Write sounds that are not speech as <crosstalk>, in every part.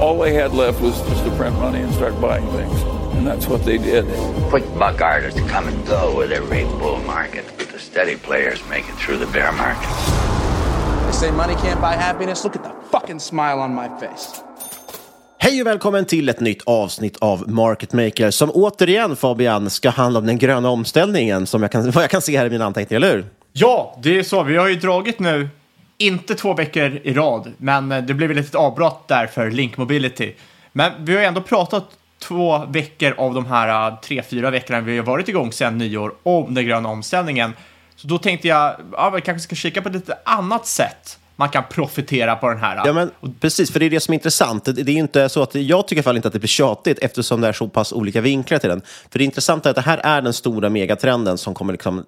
All they had left was just to print money and start buying things. And that's what they did. Quick buck artists come and go with every bull market, but the steady players make it through the bear market. They say money can't buy happiness. Look at the fucking smile on my face. Hej och välkommen till ett nytt avsnitt av Market Maker som återigen Fabian ska handla om den gröna omställningen som jag kan, vad jag kan se här i mina anteckningar, eller hur? Ja, det är så. Vi har ju dragit nu, inte två veckor i rad, men eh, det blev ett litet avbrott där för Link Mobility. Men vi har ju ändå pratat två veckor av de här eh, tre, fyra veckorna vi har varit igång sedan nyår om den gröna omställningen. Så då tänkte jag, ja, vi kanske ska kika på ett lite annat sätt man kan profitera på den här. Ja, men precis, för det är det som är intressant. Det, det är inte så att, jag tycker i alla fall inte att det blir tjatigt eftersom det är så pass olika vinklar till den. För det intressanta är att det här är den stora megatrenden som kommer liksom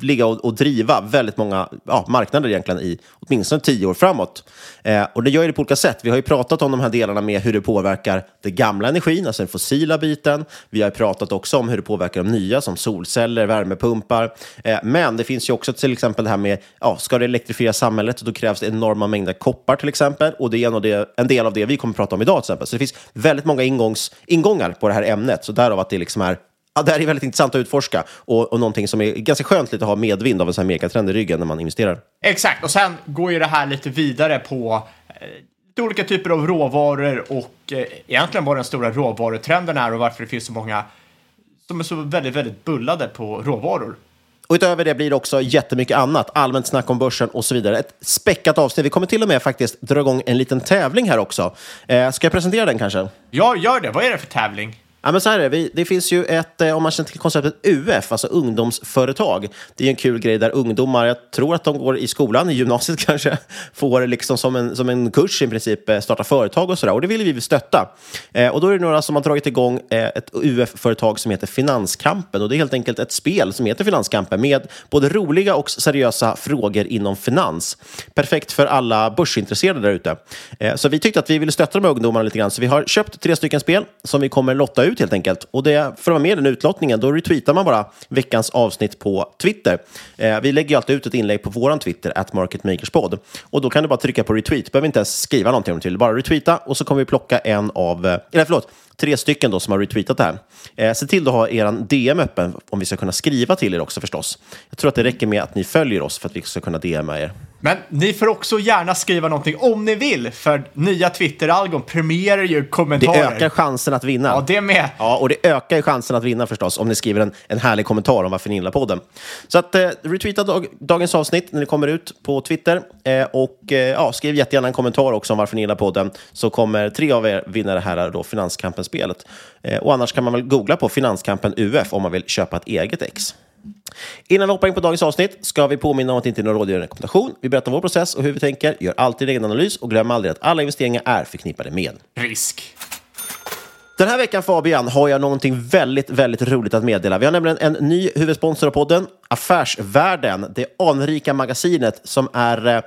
ligga och, och driva väldigt många ja, marknader egentligen i åtminstone tio år framåt. Eh, och det gör det på olika sätt. Vi har ju pratat om de här delarna med hur det påverkar den gamla energin, alltså den fossila biten. Vi har pratat också om hur det påverkar de nya som solceller, värmepumpar. Eh, men det finns ju också till exempel det här med, ja, ska det elektrifiera samhället, då krävs det enorma mängder koppar till exempel. Och det är en, av det, en del av det vi kommer att prata om idag till exempel. Så det finns väldigt många ingångs, ingångar på det här ämnet. Så därav att det liksom är Ja, det här är väldigt intressant att utforska och, och någonting som är ganska skönt lite att ha medvind av en sån här megatrend i ryggen när man investerar. Exakt, och sen går ju det här lite vidare på eh, lite olika typer av råvaror och eh, egentligen vad den stora råvarutrenden är och varför det finns så många som är så väldigt, väldigt bullade på råvaror. Och utöver det blir det också jättemycket annat, allmänt snack om börsen och så vidare. Ett späckat avsnitt. Vi kommer till och med faktiskt dra igång en liten tävling här också. Eh, ska jag presentera den kanske? Ja, gör det. Vad är det för tävling? Ja, men så här är det. Det finns ju ett, eh, om man känner till konceptet UF, alltså ungdomsföretag. Det är en kul grej där ungdomar, jag tror att de går i skolan, i gymnasiet <laughs> kanske, får liksom som en, som en kurs i princip eh, starta företag och sådär. Och det vill vi stötta. Eh, och då är det några som har dragit igång eh, ett UF-företag som heter Finanskampen. Och det är helt enkelt ett spel som heter Finanskampen med både roliga och seriösa frågor inom finans. Perfekt för alla börsintresserade där ute. Eh, så vi tyckte att vi ville stötta de här ungdomarna lite grann. Så vi har köpt tre stycken spel som vi kommer lotta ut ut helt enkelt. Och det, för att vara med i den utlottningen, då retweetar man bara veckans avsnitt på Twitter. Eh, vi lägger ju alltid ut ett inlägg på vår Twitter, at marketmakerspod. Och då kan du bara trycka på retweet. Du behöver inte ens skriva någonting om det till. Bara retweeta och så kommer vi plocka en av, eh, eller förlåt, tre stycken då som har retweetat det här. Eh, se till att ha er DM öppen om vi ska kunna skriva till er också förstås. Jag tror att det räcker med att ni följer oss för att vi ska kunna DMa er. Men ni får också gärna skriva någonting om ni vill, för nya Twitter-algon premierar ju kommentarer. Det ökar chansen att vinna. Ja, det med. Ja, och det ökar ju chansen att vinna förstås om ni skriver en, en härlig kommentar om varför ni gillar podden. Så att eh, retweeta dag, dagens avsnitt när det kommer ut på Twitter eh, och eh, ja, skriv jättegärna en kommentar också om varför ni gillar podden så kommer tre av er vinna det här då, Finanskampen-spelet. Eh, och annars kan man väl googla på Finanskampen UF om man vill köpa ett eget ex. Innan vi hoppar in på dagens avsnitt ska vi påminna om att det inte är någon rådgivande rekommendation. Vi berättar vår process och hur vi tänker, gör alltid en egen analys och glöm aldrig att alla investeringar är förknippade med risk. Den här veckan Fabian har jag någonting väldigt, väldigt roligt att meddela. Vi har nämligen en ny huvudsponsor av podden, Affärsvärlden, det anrika magasinet som är eh,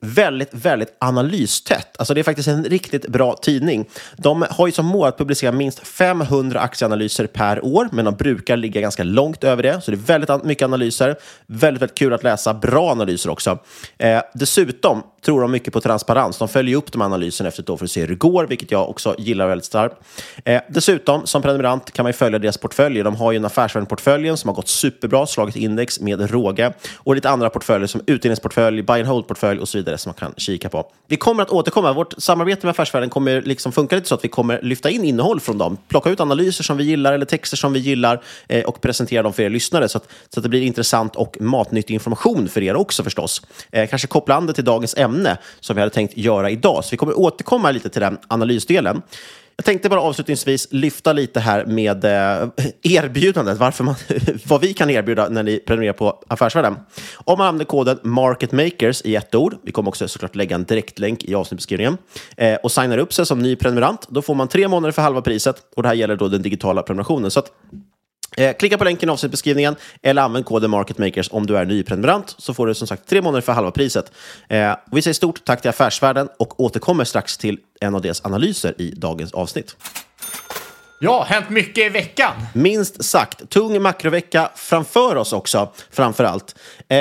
väldigt, väldigt analystätt. Alltså det är faktiskt en riktigt bra tidning. De har ju som mål att publicera minst 500 aktieanalyser per år, men de brukar ligga ganska långt över det. Så det är väldigt mycket analyser. Väldigt, väldigt kul att läsa. Bra analyser också. Eh, dessutom tror de mycket på transparens. De följer upp de analyserna efter ett år för att se hur det går, vilket jag också gillar väldigt starkt. Eh, dessutom, som prenumerant kan man följa deras portföljer. De har ju en affärsvärdeportfölj som har gått superbra, slagit index med råge och lite andra portföljer som utdelningsportfölj, buy and hold-portfölj och så vidare som man kan kika på. Vi kommer att återkomma. Vårt samarbete med Affärsvärlden kommer liksom funka lite så att vi kommer lyfta in innehåll från dem, plocka ut analyser som vi gillar eller texter som vi gillar eh, och presentera dem för er lyssnare så att, så att det blir intressant och matnyttig information för er också förstås. Eh, kanske koppla an det till dagens ämne som vi hade tänkt göra idag. Så vi kommer återkomma lite till den analysdelen. Jag tänkte bara avslutningsvis lyfta lite här med eh, erbjudandet, varför man, <laughs> vad vi kan erbjuda när ni prenumererar på Affärsvärlden. Om man använder koden MarketMakers i ett ord, vi kommer också såklart lägga en direktlänk i avsnittbeskrivningen, eh, och signar upp sig som ny prenumerant, då får man tre månader för halva priset och det här gäller då den digitala prenumerationen. Så att, Eh, klicka på länken i avsnittbeskrivningen eller använd koden MarketMakers om du är ny prenumerant så får du som sagt tre månader för halva priset. Eh, vi säger stort tack till Affärsvärlden och återkommer strax till en av deras analyser i dagens avsnitt. Ja, hänt mycket i veckan. Minst sagt. Tung makrovecka framför oss också, framför allt. Eh,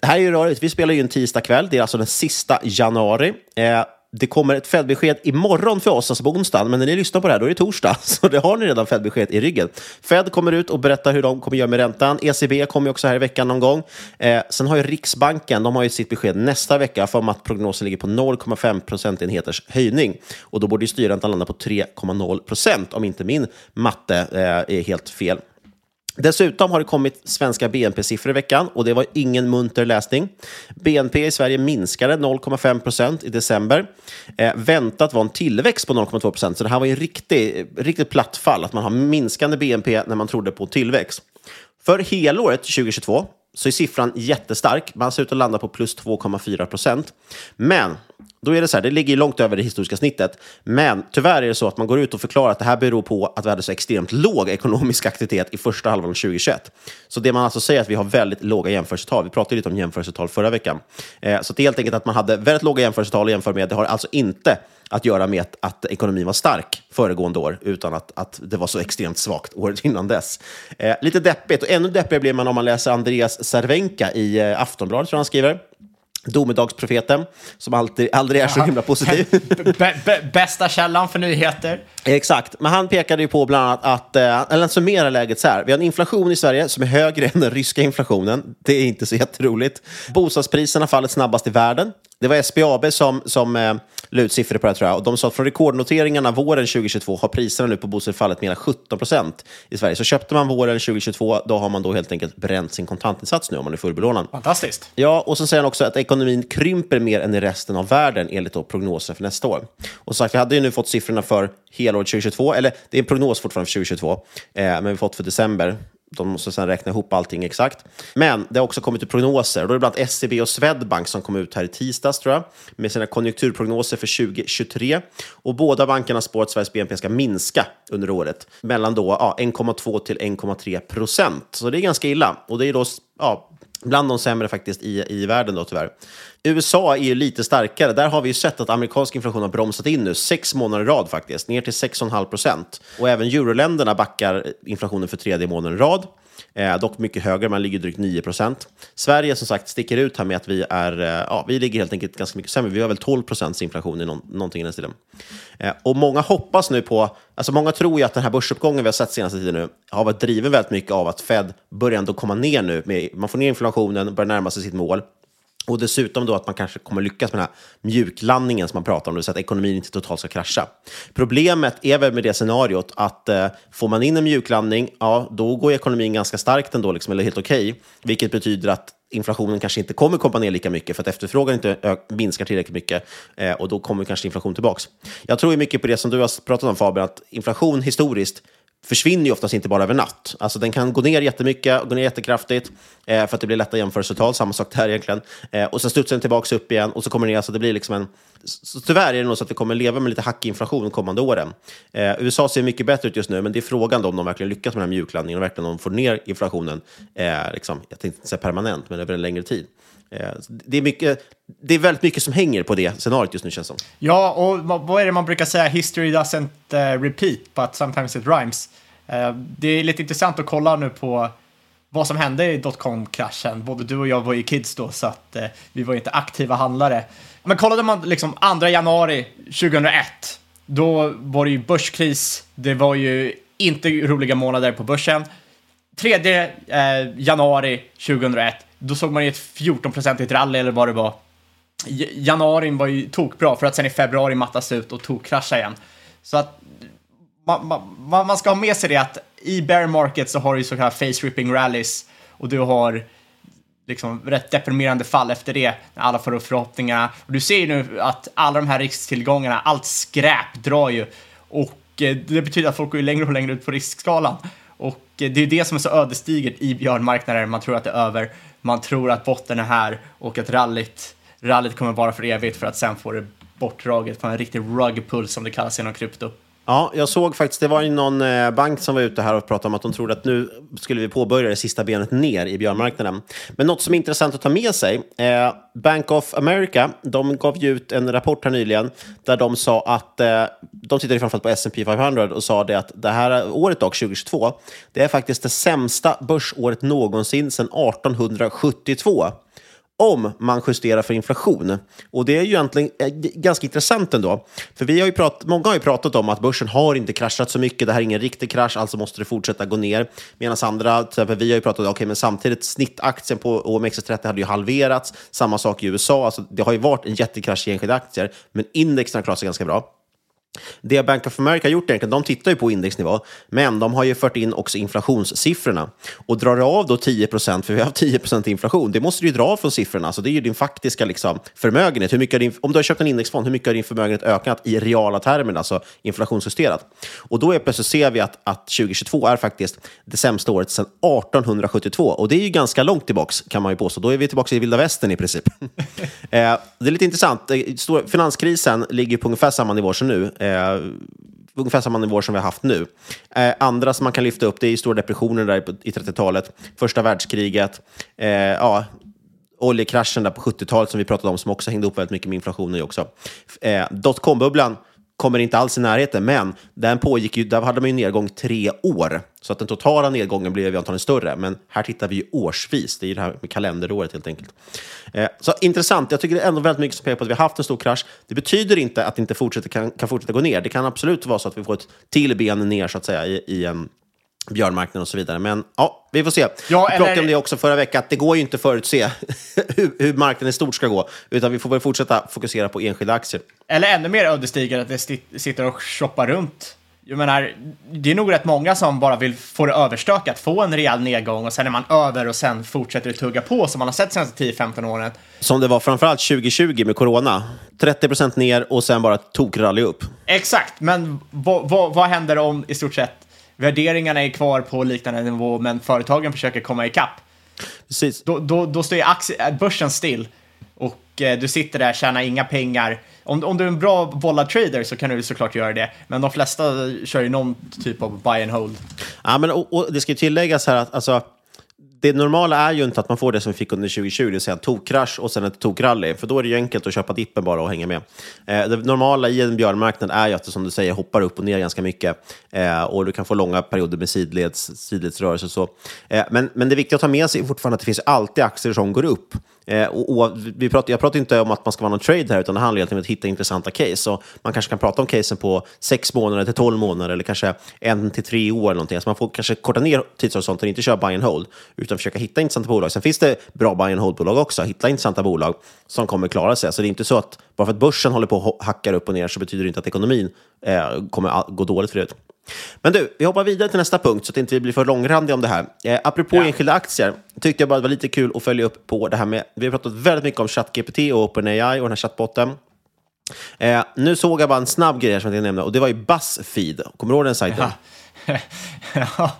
det här är ju rörigt. Vi spelar ju en tisdag kväll. Det är alltså den sista januari. Eh, det kommer ett Fed-besked imorgon för oss, alltså på onsdagen, men när ni lyssnar på det här då är det torsdag, <laughs> så det har ni redan Fed-besked i ryggen. Fed kommer ut och berättar hur de kommer göra med räntan. ECB kommer också här i veckan någon gång. Eh, sen har ju Riksbanken, de har ju sitt besked nästa vecka för att prognosen ligger på 0,5 procentenheters höjning. Och då borde ju styrräntan landa på 3,0 procent, om inte min matte eh, är helt fel. Dessutom har det kommit svenska BNP-siffror i veckan och det var ingen munter läsning. BNP i Sverige minskade 0,5 procent i december. Eh, väntat var en tillväxt på 0,2 procent, så det här var ju riktigt, riktigt platt fall, att man har minskande BNP när man trodde på tillväxt. För helåret 2022 så är siffran jättestark. Man ser ut att landa på plus 2,4 procent. Men då är det så här, det ligger långt över det historiska snittet. Men tyvärr är det så att man går ut och förklarar att det här beror på att vi hade så extremt låg ekonomisk aktivitet i första halvan av 2021. Så det man alltså säger är att vi har väldigt låga jämförelsetal. Vi pratade lite om jämförelsetal förra veckan. Eh, så det är helt enkelt att man hade väldigt låga jämförelsetal att jämföra med. Det har alltså inte att göra med att, att ekonomin var stark föregående år, utan att, att det var så extremt svagt året innan dess. Eh, lite deppigt, och ännu deppigare blir man om man läser Andreas Cervenka i eh, Aftonbladet, tror jag han skriver. Domedagsprofeten, som alltid, aldrig är så himla positiv. <laughs> bästa källan för nyheter. Exakt, men han pekade ju på bland annat att, eh, eller han summerar läget så här. Vi har en inflation i Sverige som är högre än den ryska inflationen. Det är inte så jätteroligt. Bostadspriserna faller snabbast i världen. Det var SBAB som, som eh, la ut siffror på det här, tror jag. Och de sa att från rekordnoteringarna våren 2022 har priserna nu på bostäder fallit med 17 procent i Sverige. Så köpte man våren 2022, då har man då helt enkelt bränt sin kontantinsats nu om man är fullbelånad. Fantastiskt. Ja, och så säger han också att ekonomin krymper mer än i resten av världen enligt då prognoser för nästa år. Och så sagt, vi hade ju nu fått siffrorna för helåret 2022, eller det är en prognos fortfarande för 2022, eh, men vi har fått för december. De måste sedan räkna ihop allting exakt. Men det har också kommit ut prognoser. Då är det bland annat SEB och Swedbank som kom ut här i tisdags, tror jag, med sina konjunkturprognoser för 2023. Och båda bankerna spår att Sveriges BNP ska minska under året, mellan då ja, 1,2 till 1,3 procent. Så det är ganska illa. Och det är då ja, Bland de sämre faktiskt i, i världen då tyvärr. USA är ju lite starkare. Där har vi ju sett att amerikansk inflation har bromsat in nu, sex månader i rad faktiskt, ner till 6,5 procent. Och även euroländerna backar inflationen för tredje månaden i rad. Eh, dock mycket högre, man ligger drygt 9 procent. Sverige som sagt sticker ut här med att vi är, eh, ja, vi ligger helt enkelt ganska mycket sämre. Vi har väl 12 procents inflation i någon, någonting i den stilen. Eh, och många hoppas nu på, alltså många tror ju att den här börsuppgången vi har sett senaste tiden nu har varit driven väldigt mycket av att Fed börjar ändå komma ner nu. Med, man får ner inflationen, börjar närma sig sitt mål. Och dessutom då att man kanske kommer lyckas med den här mjuklandningen som man pratar om, det vill säga att ekonomin inte totalt ska krascha. Problemet är väl med det scenariot att eh, får man in en mjuklandning, ja, då går ekonomin ganska starkt ändå, liksom, eller helt okej, okay, vilket betyder att inflationen kanske inte kommer komma ner lika mycket för att efterfrågan inte minskar tillräckligt mycket eh, och då kommer kanske inflation tillbaka. Jag tror mycket på det som du har pratat om Fabian, att inflation historiskt försvinner ju oftast inte bara över natt. Alltså den kan gå ner jättemycket, gå ner jättekraftigt eh, för att det blir lätta jämförelsetal, samma sak där egentligen. Eh, och sen studsar den tillbaka upp igen och så kommer den ner, så det blir liksom en... Så tyvärr är det nog så att vi kommer leva med lite hackig inflation de kommande åren. Eh, USA ser mycket bättre ut just nu, men det är frågan då om de verkligen lyckas med den här mjuklandningen och verkligen om de får ner inflationen, eh, liksom, jag tänkte inte säga permanent, men över en längre tid. Eh, det är, mycket, det är väldigt mycket som hänger på det scenariot just nu känns som. Ja, och vad är det man brukar säga? History doesn't eh, repeat, but sometimes it rhymes. Eh, det är lite intressant att kolla nu på vad som hände i dotcom-kraschen. Både du och jag var ju kids då, så att vi var inte aktiva handlare. Men kollade man liksom 2 januari 2001, då var det ju börskris. Det var ju inte roliga månader på börsen. 3 eh, januari 2001 då såg man ju ett 14-procentigt rally eller vad det var. Januari var ju tokbra för att sen i februari mattas ut och tokkrascha igen. Så att man, man, man, ska ha med sig det att i bear market så har du så kallade face ripping rallies och du har liksom rätt deprimerande fall efter det, när alla får upp förhoppningarna. Och du ser ju nu att alla de här risktillgångarna, allt skräp drar ju och eh, det betyder att folk går längre och längre ut på riskskalan. Eh, det är det som är så ödesdigert i björnmarknader, man tror att det är över man tror att botten är här och att rallyt, rallyt kommer vara för evigt för att sen få det bortdraget på en riktig rugpull som det kallas inom krypto. Ja, jag såg faktiskt, det var ju någon eh, bank som var ute här och pratade om att de trodde att nu skulle vi påbörja det sista benet ner i björnmarknaden. Men något som är intressant att ta med sig, eh, Bank of America, de gav ju ut en rapport här nyligen där de sa att, eh, de tittade framförallt på S&P 500 och sa det att det här året dock, 2022, det är faktiskt det sämsta börsåret någonsin sedan 1872 om man justerar för inflation. Och det är ju egentligen eh, ganska intressant ändå. För vi har ju pratat, många har ju pratat om att börsen har inte kraschat så mycket, det här är ingen riktig krasch, alltså måste det fortsätta gå ner. Medan andra, till exempel vi har ju pratat om, okej, okay, men samtidigt snittaktien på OMXS30 hade ju halverats, samma sak i USA, alltså det har ju varit en jättekrasch i enskilda aktier, men indexen har klarat sig ganska bra. Det Bank of America har gjort egentligen, de tittar ju på indexnivå, men de har ju fört in också inflationssiffrorna. Och drar av då 10 procent, för vi har 10 procent inflation, det måste du ju dra av från siffrorna. Så det är ju din faktiska liksom, förmögenhet. Hur mycket din, om du har köpt en indexfond, hur mycket har din förmögenhet ökat i reala termer, alltså inflationsjusterat? Och då är plötsligt ser vi att, att 2022 är faktiskt det sämsta året sedan 1872. Och det är ju ganska långt tillbaka, kan man ju påstå. Då är vi tillbaka i vilda västern i princip. <laughs> eh, det är lite intressant. Eh, finanskrisen ligger på ungefär samma nivå som nu. Eh, ungefär samma nivåer som vi har haft nu. Eh, andra som man kan lyfta upp det är stora depressionen där i 30-talet, första världskriget, eh, ja, oljekraschen där på 70-talet som vi pratade om, som också hängde ihop väldigt mycket med inflationen också. Eh, Dotcom-bubblan kommer inte alls i närheten, men den pågick ju, där hade man ju nedgång tre år. Så att den totala nedgången blev antagligen större, men här tittar vi ju årsvis. Det är ju det här med kalenderåret helt enkelt. Eh, så intressant. Jag tycker det är ändå väldigt mycket som pekar på att vi har haft en stor krasch. Det betyder inte att det inte fortsätter, kan, kan fortsätta gå ner. Det kan absolut vara så att vi får ett till ben ner så att säga i, i en björnmarknaden och så vidare. Men ja, vi får se. Ja, vi pratade eller... om det också förra veckan, att det går ju inte förutse <laughs> hur, hur marknaden i stort ska gå, utan vi får väl fortsätta fokusera på enskilda aktier. Eller ännu mer ödesdigert att det sitter och shoppar runt. Jag menar, det är nog rätt många som bara vill få det överstökat, få en rejäl nedgång och sen är man över och sen fortsätter det tugga på som man har sett senaste 10-15 åren. Som det var framförallt 2020 med corona. 30 procent ner och sen bara tokrally upp. Exakt, men vad, händer om i stort sett värderingarna är kvar på liknande nivå, men företagen försöker komma ikapp. Precis. Då, då, då står ju börsen still och eh, du sitter där, tjänar inga pengar. Om, om du är en bra bollad trader så kan du såklart göra det, men de flesta kör ju någon typ av buy and hold. Ja, men och, och det ska ju tilläggas här att alltså, det normala är ju inte att man får det som vi fick under 2020, det vill säga en tokkrasch och sen ett tokrally. För då är det ju enkelt att köpa dippen bara och hänga med. Eh, det normala i en björnmarknad är ju att det, som du säger, hoppar upp och ner ganska mycket. Eh, och du kan få långa perioder med sidleds, sidledsrörelser och så. Eh, men, men det viktiga att ta med sig är fortfarande att det finns alltid aktier som går upp. Eh, och, och vi pratar, jag pratar inte om att man ska vara någon trade här, utan det handlar egentligen om att hitta intressanta case. Så man kanske kan prata om casen på sex månader till tolv månader, eller kanske en till tre år. Eller någonting. Alltså man får kanske korta ner tidshorisonten, inte köra buy and hold, utan försöka hitta intressanta bolag. Sen finns det bra buy and hold-bolag också. Hitta intressanta bolag som kommer klara sig. Så det är inte så att bara för att börsen håller på och hackar upp och ner så betyder det inte att ekonomin eh, kommer gå dåligt för det. Men du, vi hoppar vidare till nästa punkt så att det inte blir för långrandiga om det här. Eh, apropå ja. enskilda aktier, tyckte jag bara det var lite kul att följa upp på det här med, vi har pratat väldigt mycket om ChatGPT och OpenAI och den här chattbotten. Eh, nu såg jag bara en snabb grej som jag tänkte nämna och det var ju Buzzfeed. Kommer du ihåg den sajten? Ja. <laughs>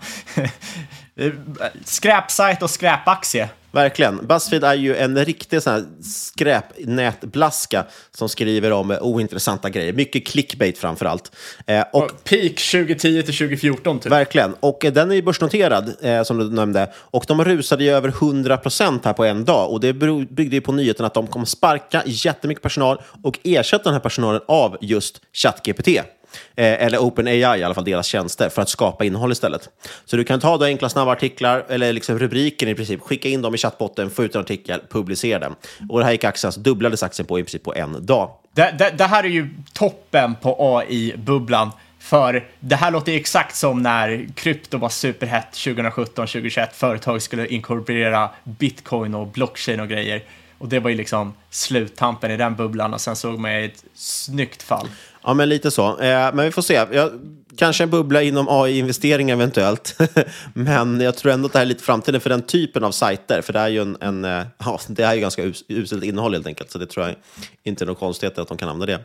<laughs> Skräpsajt och skräpaktie. Verkligen. Buzzfeed är ju en riktig sån här skräpnätblaska som skriver om ointressanta grejer. Mycket clickbait framför allt. Eh, och, och peak 2010 till 2014 typ. Verkligen. Och eh, den är ju börsnoterad, eh, som du nämnde. Och de rusade ju över 100% här på en dag. Och det byggde ju på nyheten att de kommer sparka jättemycket personal och ersätta den här personalen av just ChatGPT. Eh, eller OpenAI i alla fall, deras tjänster, för att skapa innehåll istället. Så du kan ta då enkla snabba artiklar, eller liksom rubriken i princip, skicka in dem i chattbotten, få ut en artikel, publicera den. Och det här gick aktien, alltså dubblades aktien på i princip på en dag. Det, det, det här är ju toppen på AI-bubblan. För det här låter ju exakt som när krypto var superhett 2017-2021. Företag skulle inkorporera bitcoin och blockchain och grejer. Och det var ju liksom sluttampen i den bubblan och sen såg man ett snyggt fall. Ja, men lite så. Eh, men vi får se. Jag, kanske en bubbla inom AI-investering eventuellt. <laughs> men jag tror ändå att det här är lite framtiden för den typen av sajter. För det är ju, en, en eh, <laughs> ja, det är ju ganska us uselt innehåll helt enkelt. Så det tror jag inte är något konstighet att de kan använda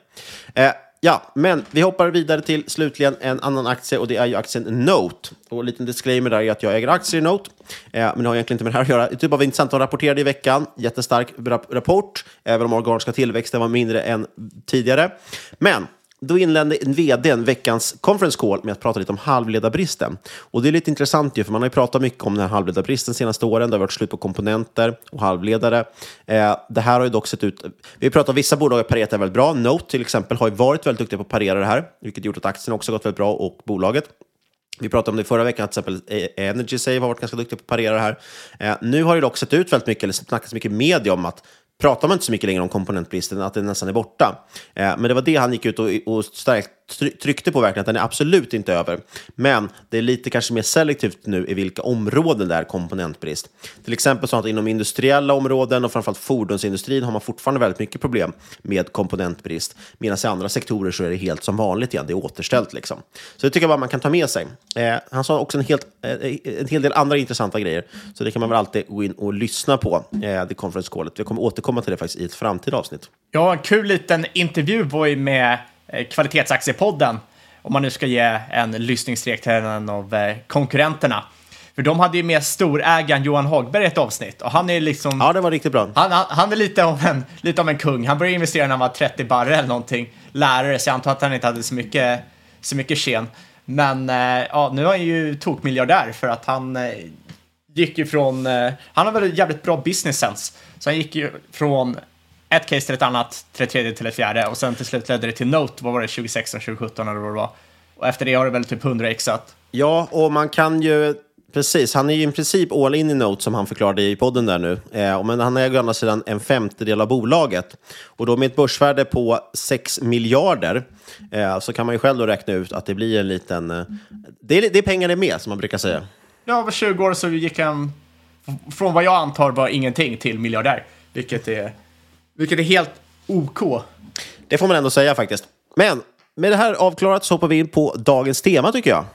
det. Eh, Ja, men vi hoppar vidare till slutligen en annan aktie och det är ju aktien Note. Och en liten disclaimer där är att jag äger aktier i Note, eh, men det har egentligen inte med det här att göra. Det typ var intressant, de rapporterade i veckan, jättestark rapport, även om organiska tillväxten var mindre än tidigare. Men då inledde vdn veckans conference call med att prata lite om halvledarbristen. Och det är lite intressant ju, för man har ju pratat mycket om den här halvledarbristen de senaste åren. Det har varit slut på komponenter och halvledare. Eh, det här har ju dock sett ut... Vi pratar om vissa bolag har parerat det väldigt bra. Note till exempel har ju varit väldigt duktiga på att parera det här, vilket gjort att aktien också gått väldigt bra och bolaget. Vi pratade om det förra veckan, till exempel eh, Energy Save har varit ganska duktiga på att parera det här. Eh, nu har det dock sett ut väldigt mycket, eller snackats mycket i media om att pratar man inte så mycket längre om komponentbristen, att den nästan är borta. Eh, men det var det han gick ut och, och starkt tryckte på verkligen, att den är absolut inte över. Men det är lite kanske mer selektivt nu i vilka områden det är komponentbrist. Till exempel så att inom industriella områden och framförallt fordonsindustrin har man fortfarande väldigt mycket problem med komponentbrist. Medan i andra sektorer så är det helt som vanligt igen, det är återställt liksom. Så det tycker jag bara man kan ta med sig. Eh, han sa också en, helt, eh, en hel del andra intressanta grejer, så det kan man väl alltid gå in och lyssna på, eh, det conference callet. Vi kommer återkomma till det faktiskt i ett framtida avsnitt. Ja, en kul liten intervju var ju med kvalitetsaktiepodden, om man nu ska ge en lyssningsrek till en av eh, konkurrenterna. För de hade ju med storägaren Johan Hagberg i ett avsnitt och han är liksom... Ja, det var riktigt bra. Han, han, han är lite av, en, lite av en kung. Han började investera när han var 30 barre eller någonting. Lärare, så jag antar att han inte hade så mycket, så mycket sken. Men eh, ja, nu är han ju tokmiljardär för att han eh, gick ju från... Eh, han har väl jävligt bra business sense. Så han gick ju från ett case till ett annat, till ett tredje till ett fjärde och sen till slut ledde det till Note, vad var det, 2016, 2017 eller vad det var. Och efter det har det väl typ 100 exat. Ja, och man kan ju Precis, han är ju i princip all in i Note som han förklarade i podden där nu. Eh, men han äger å andra sidan en femtedel av bolaget. Och då med ett börsvärde på 6 miljarder eh, så kan man ju själv då räkna ut att det blir en liten... Eh, det, är, det är pengar det med, som man brukar säga. Ja, över 20 år så gick han från vad jag antar var ingenting till miljardär. Vilket är vilket är helt OK. Det får man ändå säga faktiskt. Men med det här avklarat så hoppar vi in på dagens tema tycker jag.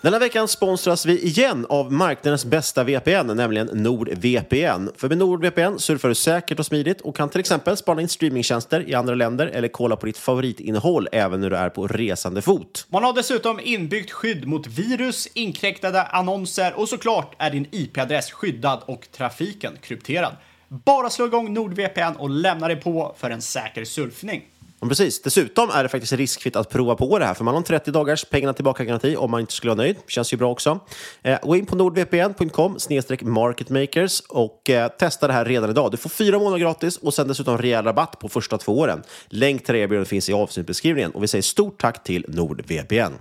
Denna veckan sponsras vi igen av marknadens bästa VPN, nämligen NordVPN. För med NordVPN surfar du säkert och smidigt och kan till exempel spana in streamingtjänster i andra länder eller kolla på ditt favoritinnehåll även när du är på resande fot. Man har dessutom inbyggt skydd mot virus, inkräktade annonser och såklart är din IP-adress skyddad och trafiken krypterad. Bara slå igång NordVPN och lämna dig på för en säker surfning. Ja, precis. Dessutom är det faktiskt riskfritt att prova på det här, för man har en 30 dagars pengarna tillbaka-garanti om man inte skulle vara nöjd. Känns ju bra också. Eh, gå in på nordvpn.com marketmakers och eh, testa det här redan idag. Du får fyra månader gratis och sen dessutom rejäl rabatt på första två åren. Länk till erbjudandet finns i avsnittbeskrivningen och vi säger stort tack till NordVPN.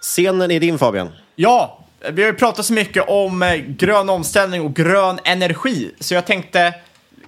Scenen är din Fabian. Ja, vi har ju pratat så mycket om eh, grön omställning och grön energi, så jag tänkte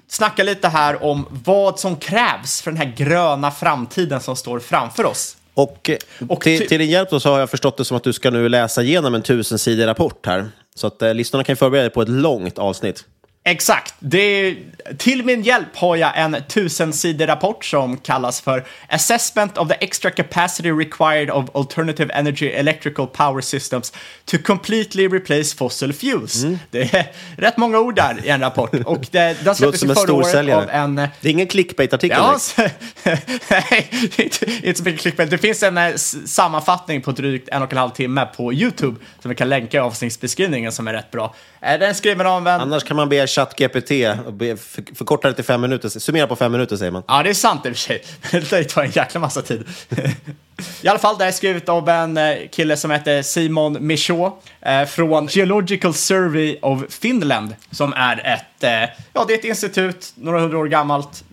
snacka lite här om vad som krävs för den här gröna framtiden som står framför oss. Och, och till, till din hjälp då så har jag förstått det som att du ska nu läsa igenom en tusensidig rapport här. Så att eh, lyssnarna kan förbereda dig på ett långt avsnitt. Exakt. Det, till min hjälp har jag en tusensidig rapport som kallas för Assessment of the extra capacity required of alternative energy electrical power systems to completely replace fossil fuels. Mm. Det är rätt många ord där i en rapport. Och det, den släpptes förra året av en... Det är ingen clickbait-artikel? Ja, <laughs> nej, inte, inte så mycket clickbait. Det finns en eh, sammanfattning på drygt en och en halv timme på YouTube som vi kan länka i avsnittsbeskrivningen som är rätt bra. Den är skriven av en... Annars kan man be ChatGPT för, förkorta det till fem minuter. Summera på fem minuter säger man. Ja, det är sant i och för sig. <laughs> Det tar en jäkla massa tid. <laughs> I alla fall, det är skrivet av en eh, kille som heter Simon Michaud eh, från Geological Survey of Finland som är ett, eh, ja, det är ett institut, några hundra år gammalt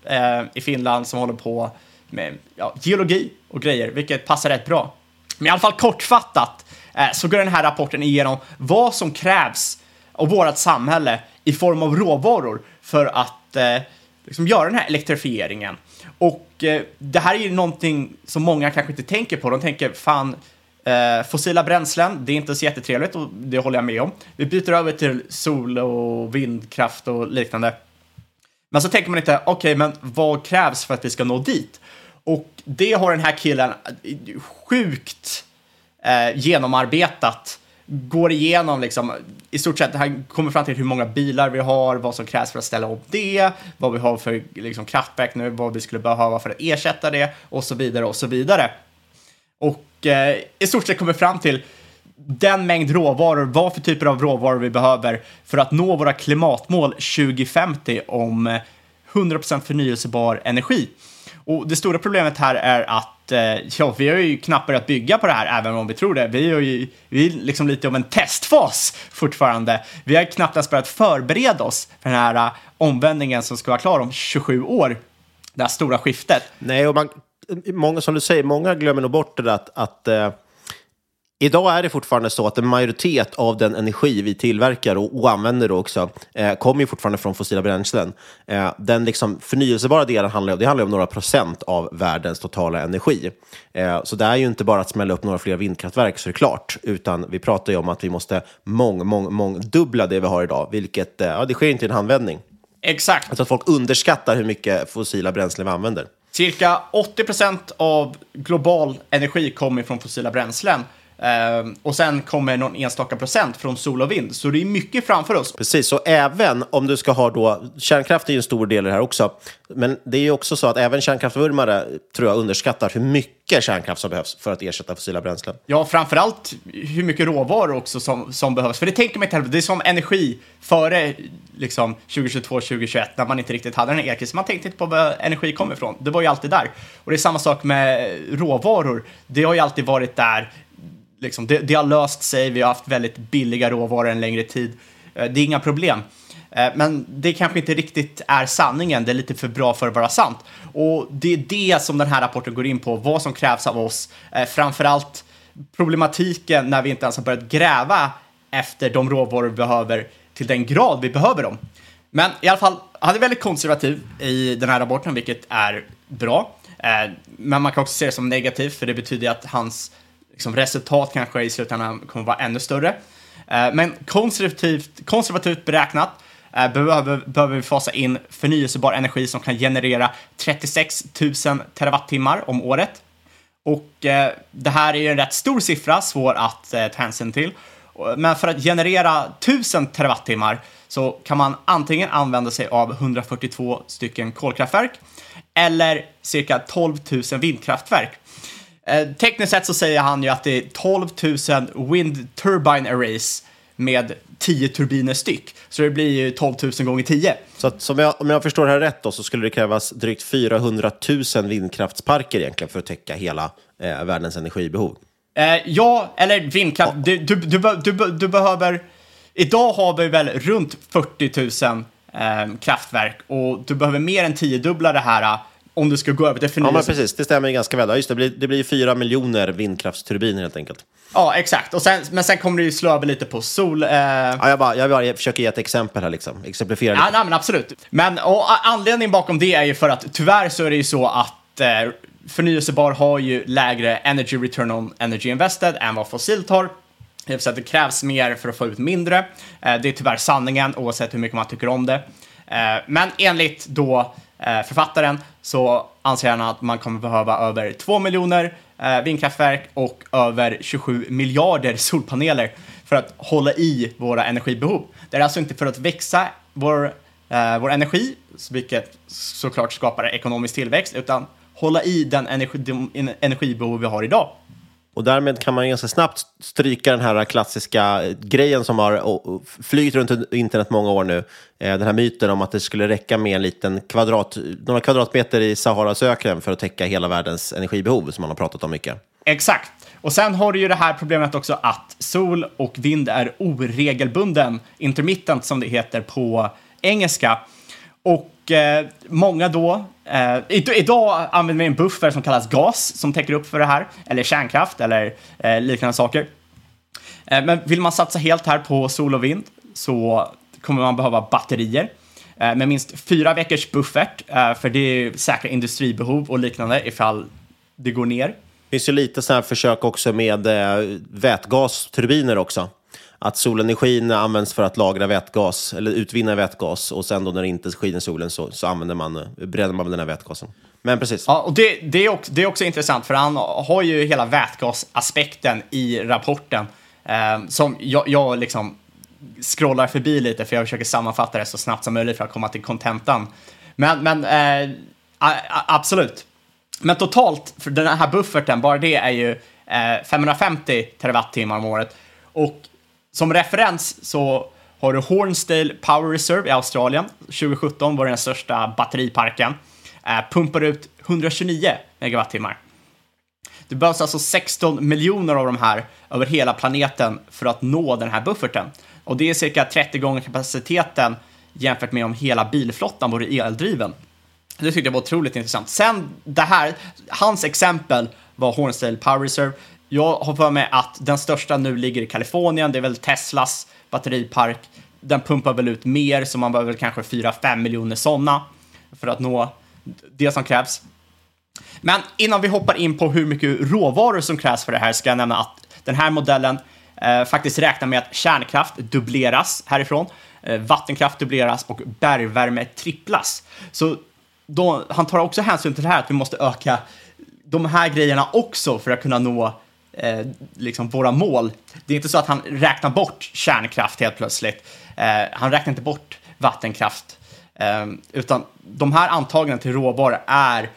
i Finland som håller på med ja, geologi och grejer, vilket passar rätt bra. Men i alla fall kortfattat så går den här rapporten igenom vad som krävs av vårt samhälle i form av råvaror för att eh, liksom göra den här elektrifieringen. Och eh, det här är ju någonting som många kanske inte tänker på. De tänker fan, eh, fossila bränslen, det är inte så jättetrevligt och det håller jag med om. Vi byter över till sol och vindkraft och liknande. Men så tänker man inte, okej, okay, men vad krävs för att vi ska nå dit? Och det har den här killen eh, sjukt eh, genomarbetat går igenom liksom, i stort sett, han kommer fram till hur många bilar vi har, vad som krävs för att ställa upp det, vad vi har för liksom, kraftverk nu, vad vi skulle behöva för att ersätta det och så vidare och så vidare. Och eh, i stort sett kommer fram till den mängd råvaror, vad för typer av råvaror vi behöver för att nå våra klimatmål 2050 om eh, 100% förnyelsebar energi. Och det stora problemet här är att eh, ja, vi har ju knappt börjat bygga på det här, även om vi tror det. Vi är ju vi är liksom lite om en testfas fortfarande. Vi har knappt ens börjat förbereda oss för den här uh, omvändningen som ska vara klar om 27 år. Det här stora skiftet. Nej, och man, många, som du säger, många glömmer nog bort det där att, att uh Idag är det fortfarande så att en majoritet av den energi vi tillverkar och, och använder också eh, kommer fortfarande från fossila bränslen. Eh, den liksom förnyelsebara delen handlar, det handlar om några procent av världens totala energi. Eh, så det är ju inte bara att smälla upp några fler vindkraftverk så är det klart, utan vi pratar ju om att vi måste mång, mång, mångdubbla det vi har idag, vilket eh, ja, det sker inte i en handvändning. Exakt. Alltså att folk underskattar hur mycket fossila bränslen vi använder. Cirka 80 procent av global energi kommer från fossila bränslen. Uh, och sen kommer någon enstaka procent från sol och vind. Så det är mycket framför oss. Precis, och även om du ska ha då, kärnkraft är ju en stor del i det här också, men det är ju också så att även kärnkraftsvurmare tror jag underskattar hur mycket kärnkraft som behövs för att ersätta fossila bränslen. Ja, framförallt hur mycket råvaror också som, som behövs. För det tänker man inte det är som energi före liksom 2022, 2021 när man inte riktigt hade den här elkrisen. Man tänkte inte på var energi kommer ifrån. Det var ju alltid där. Och det är samma sak med råvaror. Det har ju alltid varit där liksom, det, det, har löst sig, vi har haft väldigt billiga råvaror en längre tid. Eh, det är inga problem. Eh, men det kanske inte riktigt är sanningen, det är lite för bra för att vara sant. Och det är det som den här rapporten går in på, vad som krävs av oss. Eh, framförallt problematiken när vi inte ens har börjat gräva efter de råvaror vi behöver till den grad vi behöver dem. Men i alla fall, han är väldigt konservativ i den här rapporten, vilket är bra. Men man kan också se det som negativt, för det betyder att hans liksom resultat kanske i slutändan kommer vara ännu större. Eh, men konservativt, konservativt beräknat eh, behöver, behöver vi fasa in förnyelsebar energi som kan generera 36 000 terawattimmar om året. Och eh, det här är ju en rätt stor siffra, svår att eh, ta hänsyn till. Men för att generera 1000 terawattimmar så kan man antingen använda sig av 142 stycken kolkraftverk eller cirka 12 000 vindkraftverk. Eh, tekniskt sett så säger han ju att det är 12 000 wind turbine arrays med 10 turbiner styck. Så det blir ju 12 000 gånger 10. Så att, jag, om jag förstår det här rätt då, så skulle det krävas drygt 400 000 vindkraftsparker egentligen för att täcka hela eh, världens energibehov. Eh, ja, eller vindkraft. Du, du, du, du, du behöver... Idag har vi väl runt 40 000 eh, kraftverk och du behöver mer än tiodubbla det här eh, om du ska gå över till Ja, men förnyelse. precis. Det stämmer ju ganska väl. Ja, just det, det blir, det blir 4 miljoner vindkraftsturbiner helt enkelt. Ja, exakt. Och sen, men sen kommer det ju slå över lite på sol... Eh, Ja, jag, bara, jag bara försöker ge ett exempel här, liksom. exemplifiera lite. Ja, nej, men absolut. Men och, anledningen bakom det är ju för att tyvärr så är det ju så att eh, förnyelsebar har ju lägre energy return on energy invested än vad fossilt har. Det vill säga att det krävs mer för att få ut mindre. Eh, det är tyvärr sanningen oavsett hur mycket man tycker om det. Eh, men enligt då Eh, författaren så anser han att man kommer behöva över 2 miljoner eh, vindkraftverk och över 27 miljarder solpaneler för att hålla i våra energibehov. Det är alltså inte för att växa vår, eh, vår energi, vilket såklart skapar ekonomisk tillväxt, utan hålla i den energi, de energibehov vi har idag. Och därmed kan man ganska snabbt stryka den här klassiska eh, grejen som har flugit runt internet många år nu. Eh, den här myten om att det skulle räcka med en liten kvadrat, några kvadratmeter i Saharas öken för att täcka hela världens energibehov som man har pratat om mycket. Exakt. Och sen har du ju det här problemet också att sol och vind är oregelbunden, intermittent som det heter på engelska. Och eh, många då, Uh, idag använder vi en buffer som kallas gas som täcker upp för det här, eller kärnkraft eller uh, liknande saker. Uh, men vill man satsa helt här på sol och vind så kommer man behöva batterier med minst fyra veckors buffert, för det är säkra industribehov och liknande ifall det går ner. Det finns ju lite sådana här försök också med vätgasturbiner också. Att solenergin används för att lagra vätgas, eller utvinna vätgas, och sen då när det inte skiner solen så, så använder man, bränner man den här vätgasen. Men precis. Ja, och det, det, är också, det är också intressant för han har ju hela vätgasaspekten i rapporten eh, som jag, jag liksom scrollar förbi lite för jag försöker sammanfatta det så snabbt som möjligt för att komma till kontentan. Men, men eh, absolut. Men totalt, för den här bufferten, bara det är ju eh, 550 terawattimmar om året. Och som referens så har du Hornsdale Power Reserve i Australien. 2017 var det den största batteriparken. Eh, pumpar ut 129 megawattimmar. Det behövs alltså 16 miljoner av de här över hela planeten för att nå den här bufferten. Och det är cirka 30 gånger kapaciteten jämfört med om hela bilflottan vore eldriven. Det tyckte jag var otroligt intressant. Sen det här, hans exempel var Hornsdale Power Reserve. Jag har för mig att den största nu ligger i Kalifornien. Det är väl Teslas batteripark. Den pumpar väl ut mer, så man behöver väl kanske 4-5 miljoner sådana för att nå det som krävs. Men innan vi hoppar in på hur mycket råvaror som krävs för det här ska jag nämna att den här modellen eh, faktiskt räknar med att kärnkraft dubbleras härifrån, eh, vattenkraft dubbleras och bergvärme tripplas. Så då, han tar också hänsyn till det här att vi måste öka de här grejerna också för att kunna nå eh, liksom våra mål. Det är inte så att han räknar bort kärnkraft helt plötsligt. Eh, han räknar inte bort vattenkraft, eh, utan de här antagandena till råvaror är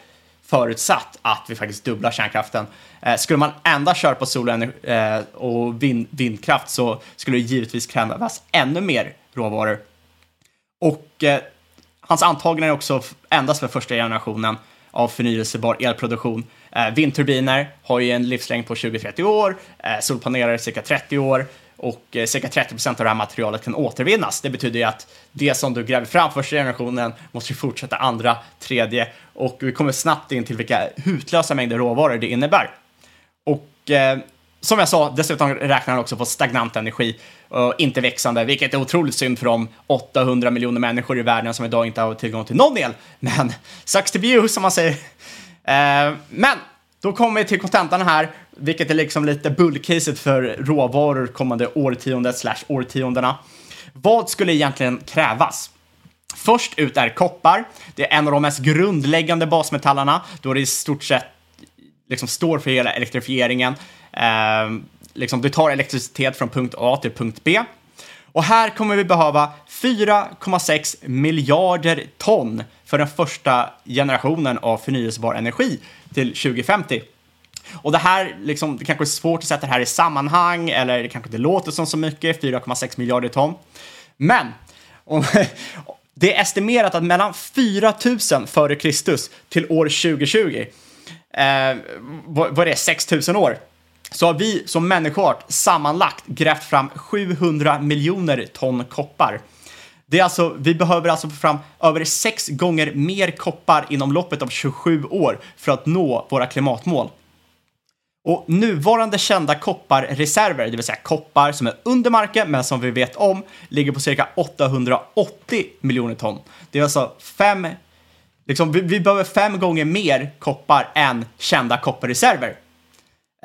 förutsatt att vi faktiskt dubblar kärnkraften. Eh, skulle man endast köra på sol och, eh, och vind, vindkraft så skulle det givetvis krävas ännu mer råvaror. Och eh, hans antaganden är också endast för första generationen av förnyelsebar elproduktion. Eh, vindturbiner har ju en livslängd på 20-30 år, eh, solpaneler cirka 30 år och eh, cirka 30 procent av det här materialet kan återvinnas. Det betyder ju att det som du gräver fram första generationen måste ju fortsätta andra, tredje och vi kommer snabbt in till vilka hutlösa mängder råvaror det innebär. Och eh, som jag sa, dessutom räknar han också på stagnant energi och inte växande, vilket är otroligt synd för de 800 miljoner människor i världen som idag inte har tillgång till någon el. Men sucks to be you, som man säger. Eh, men då kommer vi till kontentan här, vilket är liksom lite bullcaset för råvaror kommande årtiondet slash årtiondena. Vad skulle egentligen krävas? Först ut är koppar. Det är en av de mest grundläggande basmetallerna, då det i stort sett liksom står för hela elektrifieringen. Eh, liksom det tar elektricitet från punkt A till punkt B. Och här kommer vi behöva 4,6 miljarder ton för den första generationen av förnyelsebar energi till 2050. Och det här, liksom, det kanske är svårt att sätta det här i sammanhang eller det kanske inte låter som så mycket, 4,6 miljarder ton. Men om, <laughs> det är estimerat att mellan 4000 före Kristus till år 2020, eh, vad, vad är det, 6000 år, så har vi som människoart sammanlagt grävt fram 700 miljoner ton koppar. Det är alltså, vi behöver alltså få fram över sex gånger mer koppar inom loppet av 27 år för att nå våra klimatmål. Och nuvarande kända kopparreserver, det vill säga koppar som är under marken men som vi vet om, ligger på cirka 880 miljoner ton. Det är alltså fem, liksom, vi, vi behöver fem gånger mer koppar än kända kopparreserver.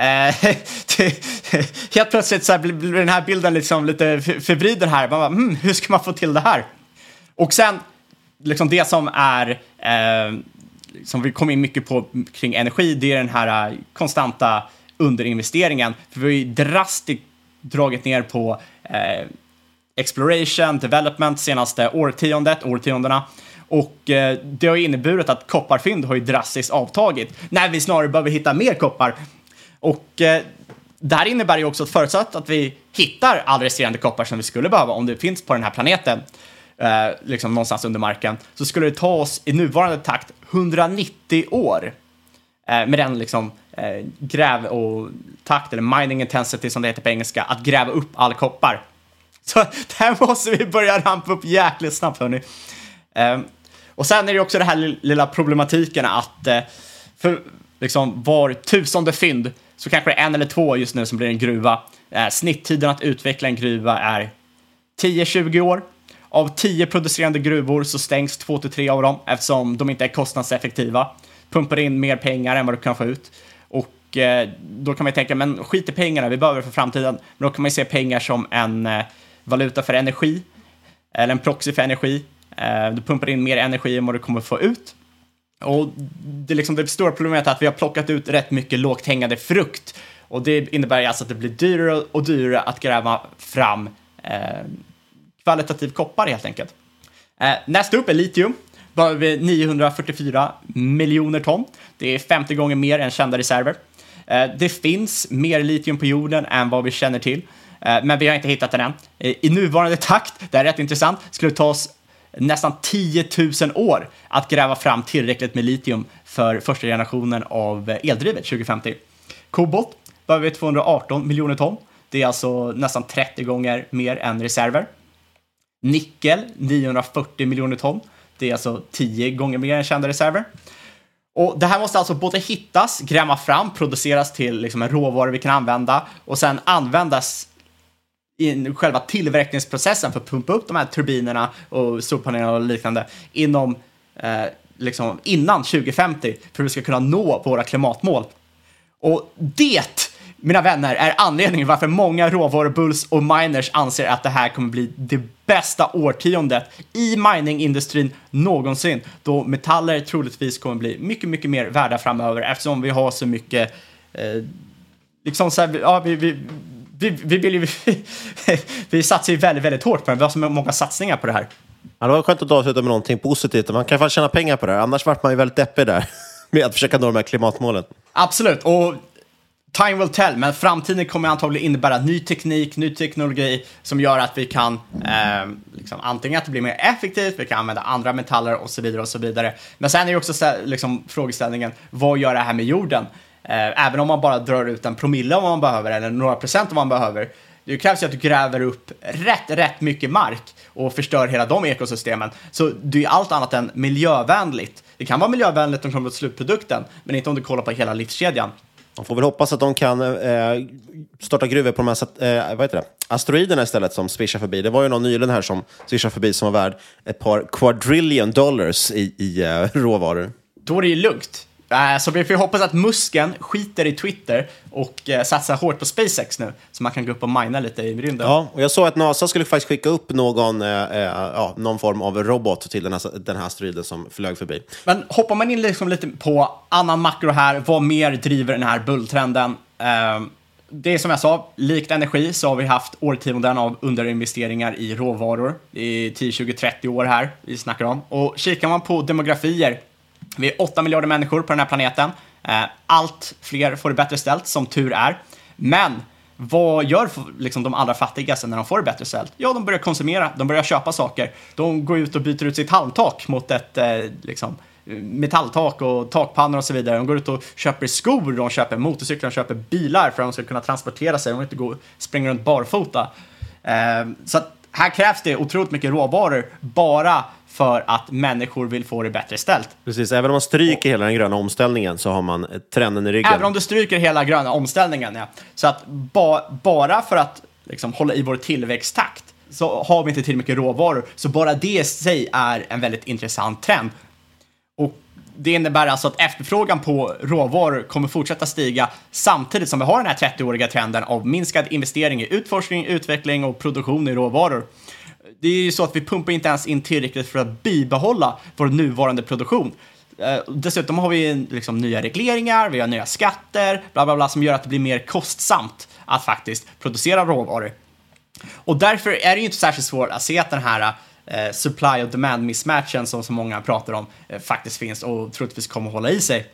Eh, <laughs> helt plötsligt så blir, blir den här bilden liksom lite förvriden här. Man bara, hmm, hur ska man få till det här? Och sen, liksom det som är, eh, som vi kom in mycket på kring energi, det är den här eh, konstanta underinvesteringen. För vi har ju drastiskt dragit ner på eh, exploration, development senaste årtiondet, årtiondena. Och eh, det har ju inneburit att kopparfynd har ju drastiskt avtagit. När vi snarare behöver hitta mer koppar. Och eh, det här innebär ju också att förutsatt att vi hittar all resterande koppar som vi skulle behöva om det finns på den här planeten, eh, liksom någonstans under marken, så skulle det ta oss i nuvarande takt 190 år eh, med den liksom eh, gräv och takt, eller mining intensity som det heter på engelska, att gräva upp all koppar. <laughs> Så där måste vi börja rampa upp jäkligt snabbt hörni. Eh, och sen är det också den här lilla problematiken att eh, för liksom var tusende fynd så kanske det är en eller två just nu som blir en gruva. Eh, snitttiden att utveckla en gruva är 10-20 år. Av 10 producerande gruvor så stängs 2-3 av dem eftersom de inte är kostnadseffektiva. Pumpar in mer pengar än vad du kan få ut. Och eh, då kan man tänka, men skit i pengarna, vi behöver det för framtiden. Men då kan man se pengar som en eh, valuta för energi, eller en proxy för energi. Eh, du pumpar in mer energi än vad du kommer få ut. Och det, liksom, det stora problemet är att vi har plockat ut rätt mycket lågt hängande frukt. Och det innebär alltså att det blir dyrare och dyrare att gräva fram eh, kvalitativ koppar helt enkelt. Eh, nästa upp är litium. Behöver vi 944 miljoner ton. Det är 50 gånger mer än kända reserver. Eh, det finns mer litium på jorden än vad vi känner till, eh, men vi har inte hittat den än. Eh, I nuvarande takt, det är rätt intressant, skulle det ta oss nästan 10 000 år att gräva fram tillräckligt med litium för första generationen av eldrivet 2050. Kobolt behöver vi 218 miljoner ton. Det är alltså nästan 30 gånger mer än reserver. Nickel 940 miljoner ton. Det är alltså 10 gånger mer än kända reserver. Och det här måste alltså både hittas, gräva fram, produceras till liksom en råvara vi kan använda och sen användas i själva tillverkningsprocessen för att pumpa upp de här turbinerna och solpanelerna och liknande inom, eh, liksom innan 2050 för att vi ska kunna nå våra klimatmål. Och det, mina vänner, är anledningen varför många råvarubulls och miners anser att det här kommer bli det bästa årtiondet i miningindustrin någonsin, då metaller troligtvis kommer bli mycket, mycket mer värda framöver eftersom vi har så mycket eh, liksom så här, ja, vi, vi, vi, vi, vill ju, <laughs> vi satsar ju väldigt, väldigt hårt på det. Vi har så många satsningar på det här. Ja, det var skönt att avsluta med någonting positivt. Man kan i alla fall tjäna pengar på det här. Annars vart man ju väldigt deppig där <laughs> med att försöka nå de här klimatmålen. Absolut, och time will tell, men framtiden kommer antagligen innebära ny teknik, ny teknologi som gör att vi kan eh, liksom, antingen att det blir mer effektivt, vi kan använda andra metaller och så vidare och så vidare. Men sen är det också liksom, frågeställningen, vad gör det här med jorden? Eh, även om man bara drar ut en promille vad man behöver eller några procent vad man behöver. Det krävs ju att du gräver upp rätt, rätt mycket mark och förstör hela de ekosystemen. Så det är allt annat än miljövänligt. Det kan vara miljövänligt om det kommer till slutprodukten, men inte om du kollar på hela livskedjan. Man får väl hoppas att de kan eh, starta gruvor på de här eh, vad heter det? asteroiderna istället som svischar förbi. Det var ju någon nyligen här som svischar förbi som var värd ett par quadrillion dollars i, i eh, råvaror. Då är det ju lugnt. Uh, så vi får hoppas att Musken skiter i Twitter och uh, satsar hårt på SpaceX nu, så man kan gå upp och mina lite i rymden. Ja, och jag såg att NASA skulle faktiskt skicka upp någon, uh, ja, någon form av robot till den här, den här asteroiden som flög förbi. Men hoppar man in liksom lite på annan makro här, vad mer driver den här bulltrenden? det är som jag sa, likt energi så har vi haft årtionden av underinvesteringar i råvaror. Det är 10, 20, 30 år här vi snackar om. Och kikar man på demografier vi är 8 miljarder människor på den här planeten. Eh, allt fler får det bättre ställt, som tur är. Men vad gör liksom de allra fattigaste när de får det bättre ställt? Ja, de börjar konsumera, de börjar köpa saker. De går ut och byter ut sitt halmtak mot ett eh, liksom, metalltak och takpannor och så vidare. De går ut och köper skor, de köper motorcyklar, de köper bilar för att de ska kunna transportera sig. De vill inte gå springa runt barfota. Eh, så här krävs det otroligt mycket råvaror bara för att människor vill få det bättre ställt. Precis, även om man stryker hela den gröna omställningen så har man trenden i ryggen. Även om du stryker hela gröna omställningen, ja. Så att ba bara för att liksom, hålla i vår tillväxttakt så har vi inte tillräckligt mycket råvaror. Så bara det i sig är en väldigt intressant trend. Och det innebär alltså att efterfrågan på råvaror kommer fortsätta stiga samtidigt som vi har den här 30-åriga trenden av minskad investering i utforskning, utveckling och produktion i råvaror. Det är ju så att vi pumpar inte ens in tillräckligt för att bibehålla vår nuvarande produktion. Eh, dessutom har vi liksom nya regleringar, vi har nya skatter, bla bla bla, som gör att det blir mer kostsamt att faktiskt producera råvaror. Och därför är det ju inte särskilt svårt att se att den här eh, supply och demand mismatchen som så många pratar om eh, faktiskt finns och troligtvis kommer att hålla i sig.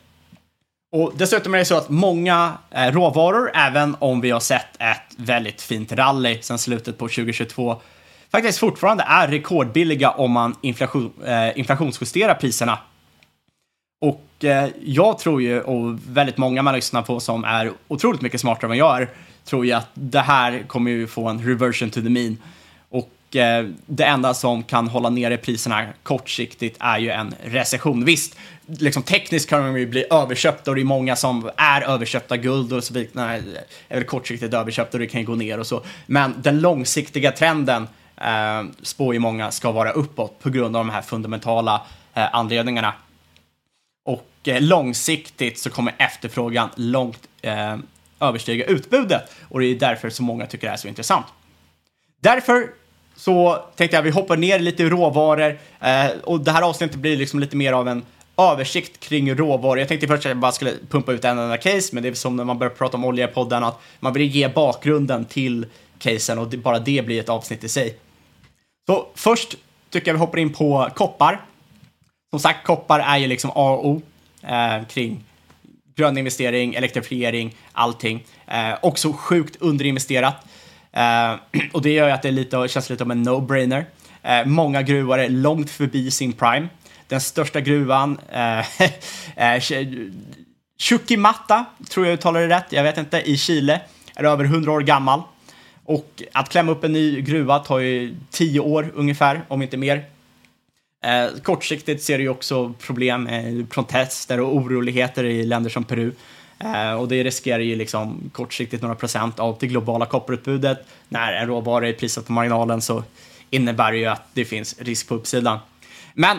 Och dessutom är det så att många eh, råvaror, även om vi har sett ett väldigt fint rally sedan slutet på 2022, faktiskt fortfarande är rekordbilliga om man inflation, eh, inflationsjusterar priserna. Och eh, jag tror ju, och väldigt många man lyssnar på som är otroligt mycket smartare än vad jag är, tror ju att det här kommer ju få en reversion to the mean. Och eh, det enda som kan hålla nere priserna kortsiktigt är ju en recession. Visst, liksom tekniskt kan de ju bli överköpta och det är många som är överköpta guld och så vidare, är väl kortsiktigt överköpta och det kan ju gå ner och så. Men den långsiktiga trenden eh, spår ju många ska vara uppåt på grund av de här fundamentala eh, anledningarna. Och eh, långsiktigt så kommer efterfrågan långt eh, överstiga utbudet och det är därför så många tycker det är så intressant. Därför så tänkte jag att vi hoppar ner lite i råvaror eh, och det här avsnittet blir liksom lite mer av en översikt kring råvaror. Jag tänkte först att jag bara skulle pumpa ut en enda case, men det är som när man börjar prata om olja i podden att man vill ge bakgrunden till casen och det, bara det blir ett avsnitt i sig. Så först tycker jag vi hoppar in på koppar. Som sagt, koppar är ju liksom A och O eh, kring grön investering, elektrifiering, allting. Eh, också sjukt underinvesterat. Eh, <clears throat> och det gör ju att det är lite, känns lite som en no-brainer. Eh, många gruvor är långt förbi sin prime. Den största gruvan, eh, <laughs> eh tror jag uttalar det rätt, jag vet inte, i Chile, är över 100 år gammal. Och att klämma upp en ny gruva tar ju tio år ungefär, om inte mer. Eh, kortsiktigt ser du ju också problem med protester och oroligheter i länder som Peru. Eh, och det riskerar ju liksom kortsiktigt några procent av det globala kopparutbudet. När en råvara är prissatt på marginalen så innebär det ju att det finns risk på uppsidan. Men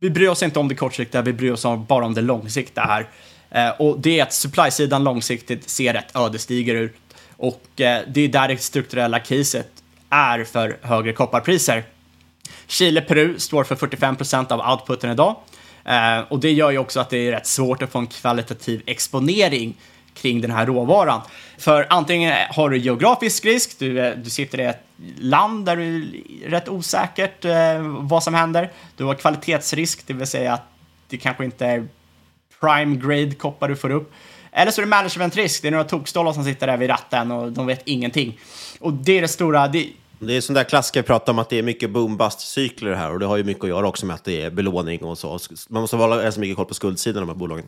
vi bryr oss inte om det kortsiktiga, vi bryr oss bara om det långsiktiga här. Eh, och det är att supply-sidan långsiktigt ser rätt ödesdiger ut. Och eh, det är där det strukturella caset är för högre kopparpriser. Chile-Peru står för 45 procent av outputen idag. Eh, och det gör ju också att det är rätt svårt att få en kvalitativ exponering kring den här råvaran. För antingen har du geografisk risk, du, eh, du sitter i ett land där det är rätt osäkert eh, vad som händer. Du har kvalitetsrisk, det vill säga att det kanske inte är prime grade koppar du får upp. Eller så är det managementrisk, det är några tokstollar som sitter där vid ratten och de vet ingenting. Och det är det stora, det, det är sån där klassiker prata om att det är mycket boom-bust-cykler här och det har ju mycket att göra också med att det är belåning och så. Man måste ha så mycket koll på skuldsidan av de här bolagen.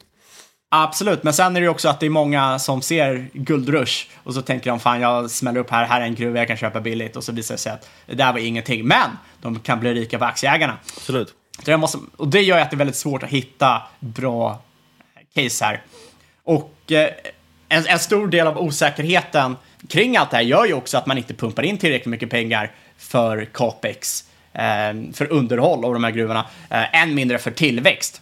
Absolut, men sen är det ju också att det är många som ser guldrush och så tänker de fan jag smäller upp här, här är en gruva jag kan köpa billigt och så visar det sig att det där var ingenting. Men de kan bli rika på aktieägarna. Absolut. Det måste, och det gör ju att det är väldigt svårt att hitta bra case här. Och Eh, en, en stor del av osäkerheten kring allt det här gör ju också att man inte pumpar in tillräckligt mycket pengar för capex, eh, för underhåll av de här gruvorna, eh, än mindre för tillväxt.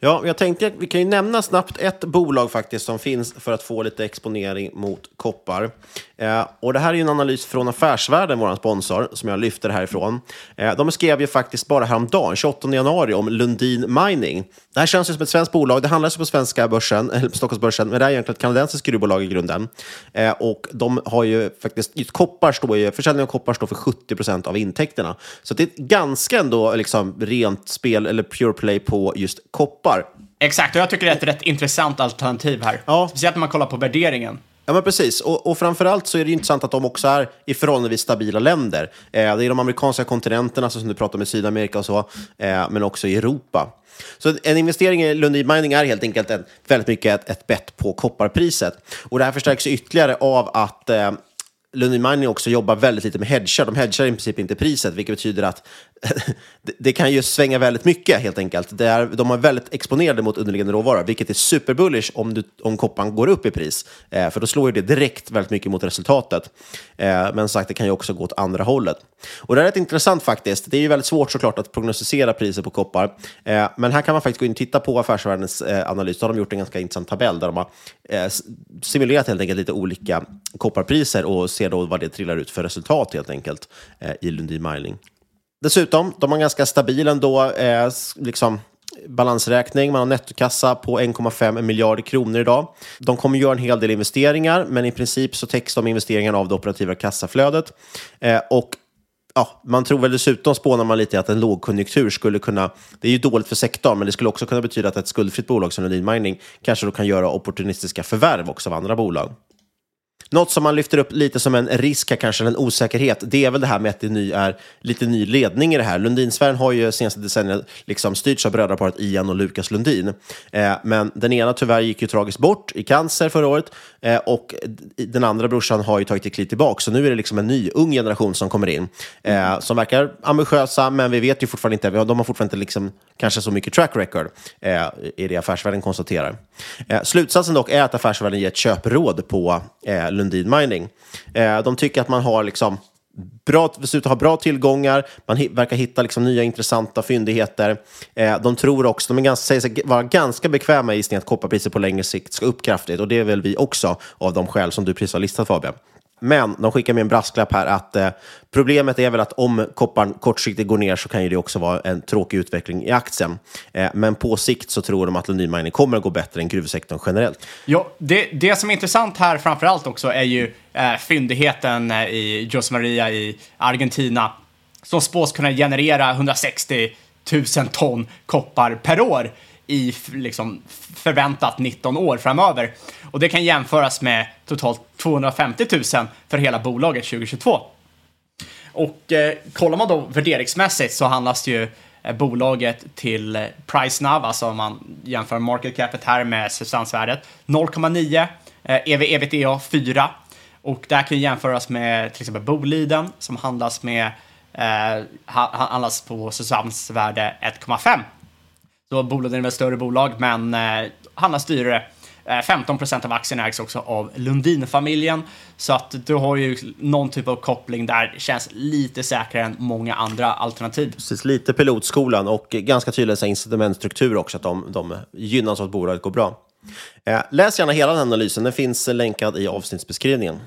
Ja, jag tänkte att vi kan ju nämna snabbt ett bolag faktiskt som finns för att få lite exponering mot koppar. Eh, och det här är ju en analys från Affärsvärlden, vår sponsor, som jag lyfter härifrån. Eh, de skrev ju faktiskt bara häromdagen, 28 januari, om Lundin Mining. Det här känns ju som ett svenskt bolag. Det handlas på svenska börsen, eller på Stockholmsbörsen, men det är egentligen ett kanadensiskt gruvbolag i grunden. Eh, och de har ju faktiskt, just koppar står ju, försäljningen av koppar står för 70 procent av intäkterna. Så det är ett ganska ändå liksom rent spel, eller pure play på just koppar koppar. Exakt, och jag tycker det är ett rätt intressant alternativ här. Ja. Speciellt när man kollar på värderingen. Ja, men precis. Och, och framförallt så är det ju intressant att de också är i förhållandevis stabila länder. Eh, det är de amerikanska kontinenterna, som du pratar i Sydamerika och så, eh, men också i Europa. Så en investering i Lundin Mining är helt enkelt en, väldigt mycket ett, ett bett på kopparpriset. Och det här förstärks ytterligare av att eh, Lundin Mining också jobbar väldigt lite med hedgar. De hedgar i princip inte priset, vilket betyder att <laughs> det kan ju svänga väldigt mycket helt enkelt. Det är, de är väldigt exponerade mot underliggande råvaror, vilket är superbullish om, du, om kopparn går upp i pris. Eh, för då slår ju det direkt väldigt mycket mot resultatet. Eh, men sagt, det kan ju också gå åt andra hållet. Och det är rätt intressant faktiskt. Det är ju väldigt svårt såklart att prognostisera priser på koppar. Eh, men här kan man faktiskt gå in och titta på Affärsvärldens eh, analys. Då har de gjort en ganska intressant tabell där de har eh, simulerat helt enkelt lite olika kopparpriser och ser då vad det trillar ut för resultat helt enkelt eh, i Lundin Mining. Dessutom, de har ganska stabil ändå, eh, liksom, balansräkning. Man har nettokassa på 1,5 miljarder kronor idag. De kommer göra en hel del investeringar, men i princip så täcks de investeringarna av det operativa kassaflödet. Eh, och ja, man tror väl dessutom, spånar man lite, att en lågkonjunktur skulle kunna... Det är ju dåligt för sektorn, men det skulle också kunna betyda att ett skuldfritt bolag som Lundin Mining kanske då kan göra opportunistiska förvärv också av andra bolag. Något som man lyfter upp lite som en risk, här, kanske en osäkerhet, det är väl det här med att det ny, är lite ny ledning i det här. Lundinsfären har ju senaste decenniet liksom styrts av brödraparet Ian och Lukas Lundin. Eh, men den ena tyvärr gick ju tragiskt bort i cancer förra året eh, och den andra brorsan har ju tagit ett kliv tillbaka. Så nu är det liksom en ny, ung generation som kommer in eh, som verkar ambitiösa, men vi vet ju fortfarande inte, de har fortfarande inte liksom, kanske så mycket track record, eh, det affärsvärlden konstaterar. Eh, slutsatsen dock är att affärsvärlden ger ett köpråd på eh, Lundin Mining. Eh, de tycker att man har liksom bra, dessutom ha bra tillgångar, man verkar hitta liksom nya intressanta fyndigheter. Eh, de tror också, de är ganska, säger sig vara ganska bekväma i att kopparpriset på längre sikt ska upp kraftigt och det är väl vi också av de skäl som du precis har listat Fabian. Men de skickar med en brasklapp här att eh, problemet är väl att om kopparn kortsiktigt går ner så kan ju det också vara en tråkig utveckling i aktien. Eh, men på sikt så tror de att Lundin Mining kommer att gå bättre än gruvsektorn generellt. Ja, det, det som är intressant här framför allt också är ju eh, fyndigheten eh, i Jose Maria i Argentina som spås kunna generera 160 000 ton koppar per år i liksom förväntat 19 år framöver. Och det kan jämföras med totalt 250 000 för hela bolaget 2022. Och eh, kollar man då värderingsmässigt så handlas det ju eh, bolaget till eh, price nav, alltså om man jämför market capet här med substansvärdet, 0,9, eh, ev ebitda 4 och det här kan jämföras med till exempel Boliden som handlas med eh, handlas på substansvärde 1,5. Då Boliden är väl ett större bolag, men eh, handlas dyrare. Eh, 15 procent av aktierna ägs också av Lundin-familjen, så att du har ju någon typ av koppling där det känns lite säkrare än många andra alternativ. Precis, lite pilotskolan och ganska tydlig incitamentstruktur också, att de, de gynnas av att bolaget går bra. Eh, läs gärna hela den analysen, den finns länkad i avsnittsbeskrivningen.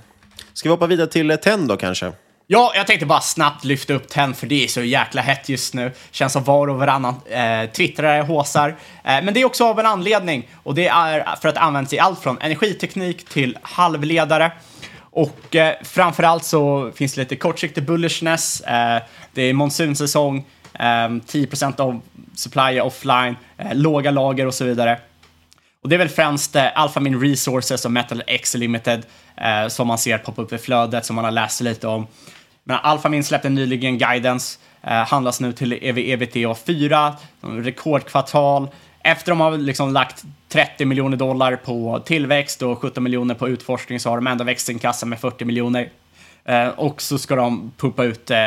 Ska vi hoppa vidare till TEN då kanske? Ja, jag tänkte bara snabbt lyfta upp TEN för det är så jäkla hett just nu. Känns som var och varannan eh, twittrare håsar. Eh, men det är också av en anledning och det är för att det används i allt från energiteknik till halvledare. Och eh, framförallt så finns det lite kortsiktig bullishness. Eh, det är monsunsäsong, eh, 10% av supply är offline, eh, låga lager och så vidare. Och det är väl främst eh, Alphamin Resources och Metal X Limited eh, som man ser poppa upp i flödet, som man har läst lite om. Men Alphamin släppte nyligen guidance, eh, handlas nu till ev ebitda 4, rekordkvartal. Efter de har liksom lagt 30 miljoner dollar på tillväxt och 17 miljoner på utforskning så har de ändå växt sin kassa med 40 miljoner. Eh, och så ska de pumpa ut eh,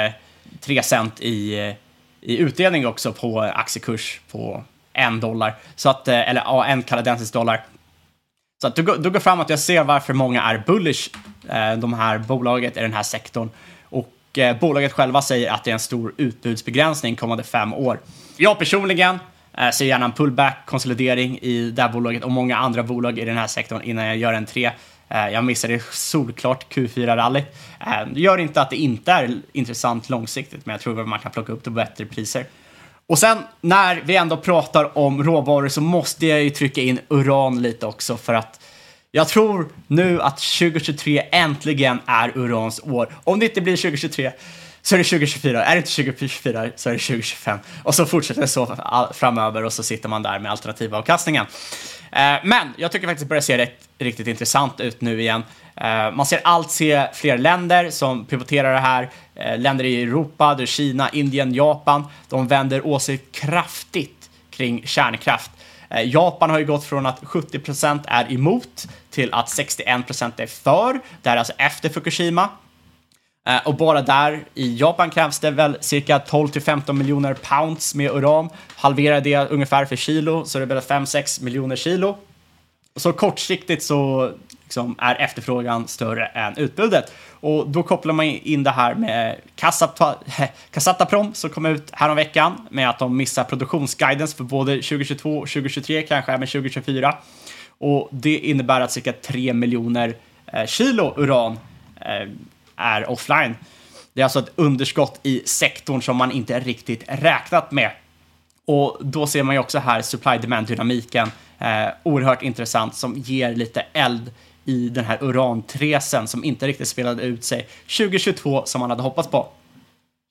3 cent i, eh, i utdelning också på aktiekurs på en dollar, så att, eh, eller ja, en kanadensisk dollar. Så att då, då går framåt, jag ser varför många är bullish, eh, de här bolaget i den här sektorn. Och eh, bolaget själva säger att det är en stor utbudsbegränsning kommande fem år. Jag personligen eh, ser gärna en pullback, konsolidering i det här bolaget och många andra bolag i den här sektorn innan jag gör en tre. Eh, jag missade solklart Q4-rallyt. Eh, det gör inte att det inte är intressant långsiktigt, men jag tror att man kan plocka upp det på bättre priser. Och sen när vi ändå pratar om råvaror så måste jag ju trycka in uran lite också för att jag tror nu att 2023 äntligen är urans år. Om det inte blir 2023 så är det 2024. Är det inte 2024 så är det 2025. Och så fortsätter det så framöver och så sitter man där med alternativavkastningen. Eh, men jag tycker faktiskt det börjar se rätt, riktigt intressant ut nu igen. Eh, man ser allt se fler länder som pivoterar det här. Eh, länder i Europa, det är Kina, Indien, Japan. De vänder åsikt kraftigt kring kärnkraft. Japan har ju gått från att 70% är emot till att 61% är för. Det här är alltså efter Fukushima. Eh, och bara där i Japan krävs det väl cirka 12 till 15 miljoner pounds med uran. Halvera det ungefär för kilo så det är väl 5-6 miljoner kilo. Så kortsiktigt så liksom är efterfrågan större än utbudet. Och då kopplar man in det här med Kasataprom <laughs> som kom ut häromveckan med att de missar produktionsguidance för både 2022 och 2023, kanske även 2024. Och det innebär att cirka 3 miljoner eh, kilo uran eh, är offline. Det är alltså ett underskott i sektorn som man inte riktigt räknat med. Och då ser man ju också här supply-demand-dynamiken, eh, oerhört intressant, som ger lite eld i den här urantresen som inte riktigt spelade ut sig 2022 som man hade hoppats på.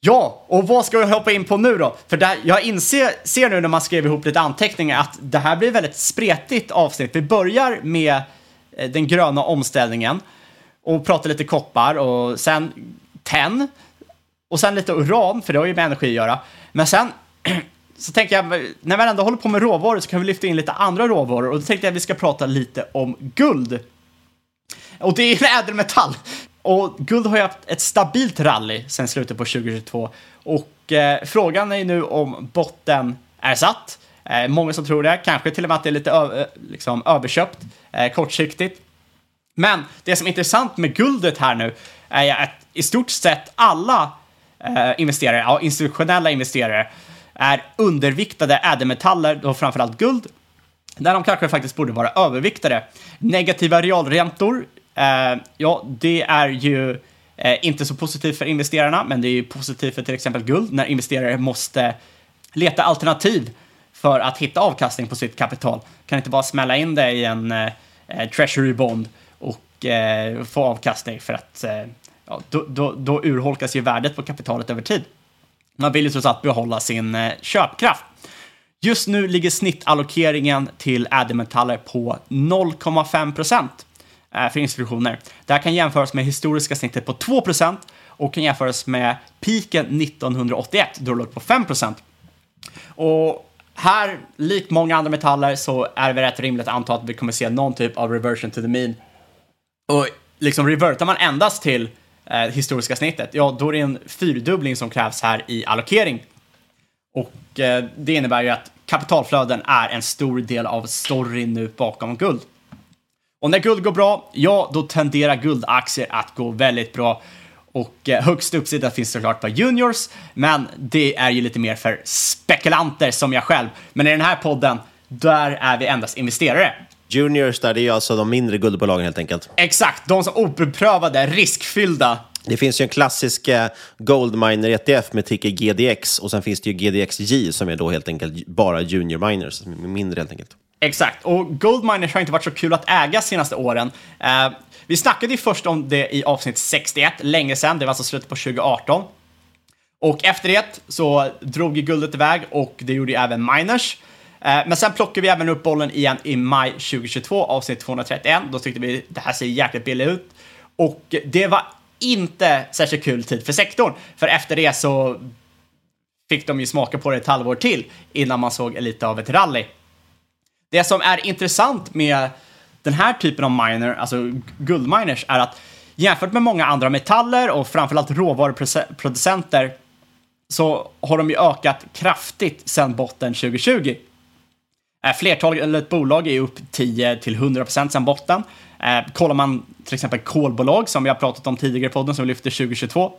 Ja, och vad ska jag hoppa in på nu då? För där, jag inser ser nu när man skrev ihop lite anteckningar att det här blir väldigt spretigt avsnitt. Vi börjar med eh, den gröna omställningen och pratar lite koppar och sen tenn och sen lite uran, för det har ju med energi att göra. Men sen <clears throat> så tänker jag, när vi ändå håller på med råvaror så kan vi lyfta in lite andra råvaror och då tänkte jag att vi ska prata lite om guld. Och det är en ädelmetall. Och guld har ju haft ett stabilt rally sedan slutet på 2022 och eh, frågan är nu om botten är satt. Eh, många som tror det, kanske till och med att det är lite ö- liksom, överköpt eh, kortsiktigt. Men det som är intressant med guldet här nu är att i stort sett alla eh, investerare, ja, institutionella investerare, är underviktade ädelmetaller, då framförallt guld, där de kanske faktiskt borde vara överviktade. Negativa realräntor, Eh, ja, det är ju eh, inte så positivt för investerarna, men det är ju positivt för till exempel guld när investerare måste leta alternativ för att hitta avkastning på sitt kapital. Kan inte bara smälla in det i en eh, eh treasury bond och eh, få avkastning för att eh, ja, då, då, då urholkas ju värdet på kapitalet över tid. Man vill ju trots allt behålla sin eh, köpkraft. Just nu ligger snittallokeringen till ädelmetaller på 0,5 procent Eh, för institutioner. Det här kan jämföras med historiska snittet på 2 och kan jämföras med piken 1981 då det låg på 5. Och här, likt många andra metaller, så är det rätt rimligt att anta att vi kommer se någon typ av reversion to the mean. Och liksom revertar man endast till eh, historiska snittet, ja, då är det en fyrdubbling som krävs här i allokering. Och eh, det innebär ju att kapitalflöden är en stor del av storyn nu bakom guld. Och när guld går bra, ja, då tenderar guldaktier att gå väldigt bra. Och eh, högst uppsida finns såklart på juniors, men det är ju lite mer för spekulanter som jag själv. Men i den här podden, där är vi endast investerare. Juniors där, det är alltså de mindre guldbolagen helt enkelt. Exakt, de som obeprövade, riskfyllda. Det finns ju en klassisk eh, Goldminer ETF med ticker GDX och sen finns det ju GDXJ som är då helt enkelt bara junior miners, mindre helt enkelt. Exakt, och Goldminers har inte varit så kul att äga senaste åren. Eh, vi snackade ju först om det i avsnitt 61, länge sedan, det var alltså slutet på 2018. Och efter det så drog ju guldet iväg och det gjorde ju även miners. Eh, men sen plockade vi även upp bollen igen i maj 2022, avsnitt 231. Då tyckte vi det här ser jäkligt billigt ut. Och det var inte särskilt kul tid för sektorn, för efter det så fick de ju smaka på det ett halvår till innan man såg lite av ett rally. Det som är intressant med den här typen av miner, alltså guldminers, är att jämfört med många andra metaller och framförallt råvaruproducenter så har de ju ökat kraftigt sedan botten 2020. Eh, Flertalet bolag är upp 10 till 100 procent sedan botten. Eh, kollar man till exempel kolbolag som vi har pratat om tidigare i podden som vi lyfter 2022.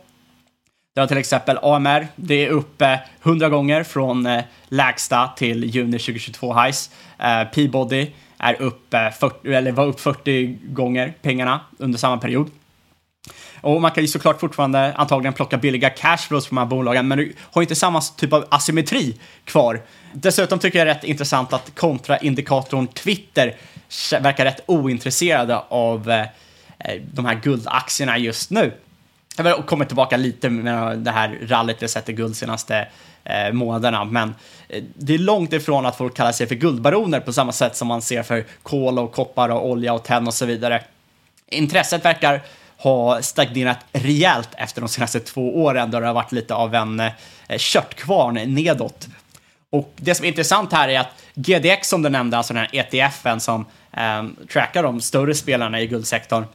Det har till exempel AMR, det är uppe 100 gånger från eh, lägsta till juni 2022 highs. Eh, Peabody är upp 40, eller var upp 40 gånger pengarna under samma period. Och man kan ju såklart fortfarande antagligen plocka billiga cashflows från de här bolagen, men du har inte samma typ av asymmetri kvar. Dessutom tycker jag det är rätt intressant att kontraindikatorn Twitter verkar rätt ointresserade av eh, de här guldaktierna just nu. Jag har kommit tillbaka lite med det här rallyt vi sett i guld senaste eh, månaderna, men eh, det är långt ifrån att folk kallar sig för guldbaroner på samma sätt som man ser för kol och koppar och olja och tenn och så vidare. Intresset verkar ha stagnerat rejält efter de senaste två åren då det har varit lite av en eh, körtkvarn nedåt. Och det som är intressant här är att GDX som du nämnde, alltså den här ETFen som eh, trackar de större spelarna i guldsektorn,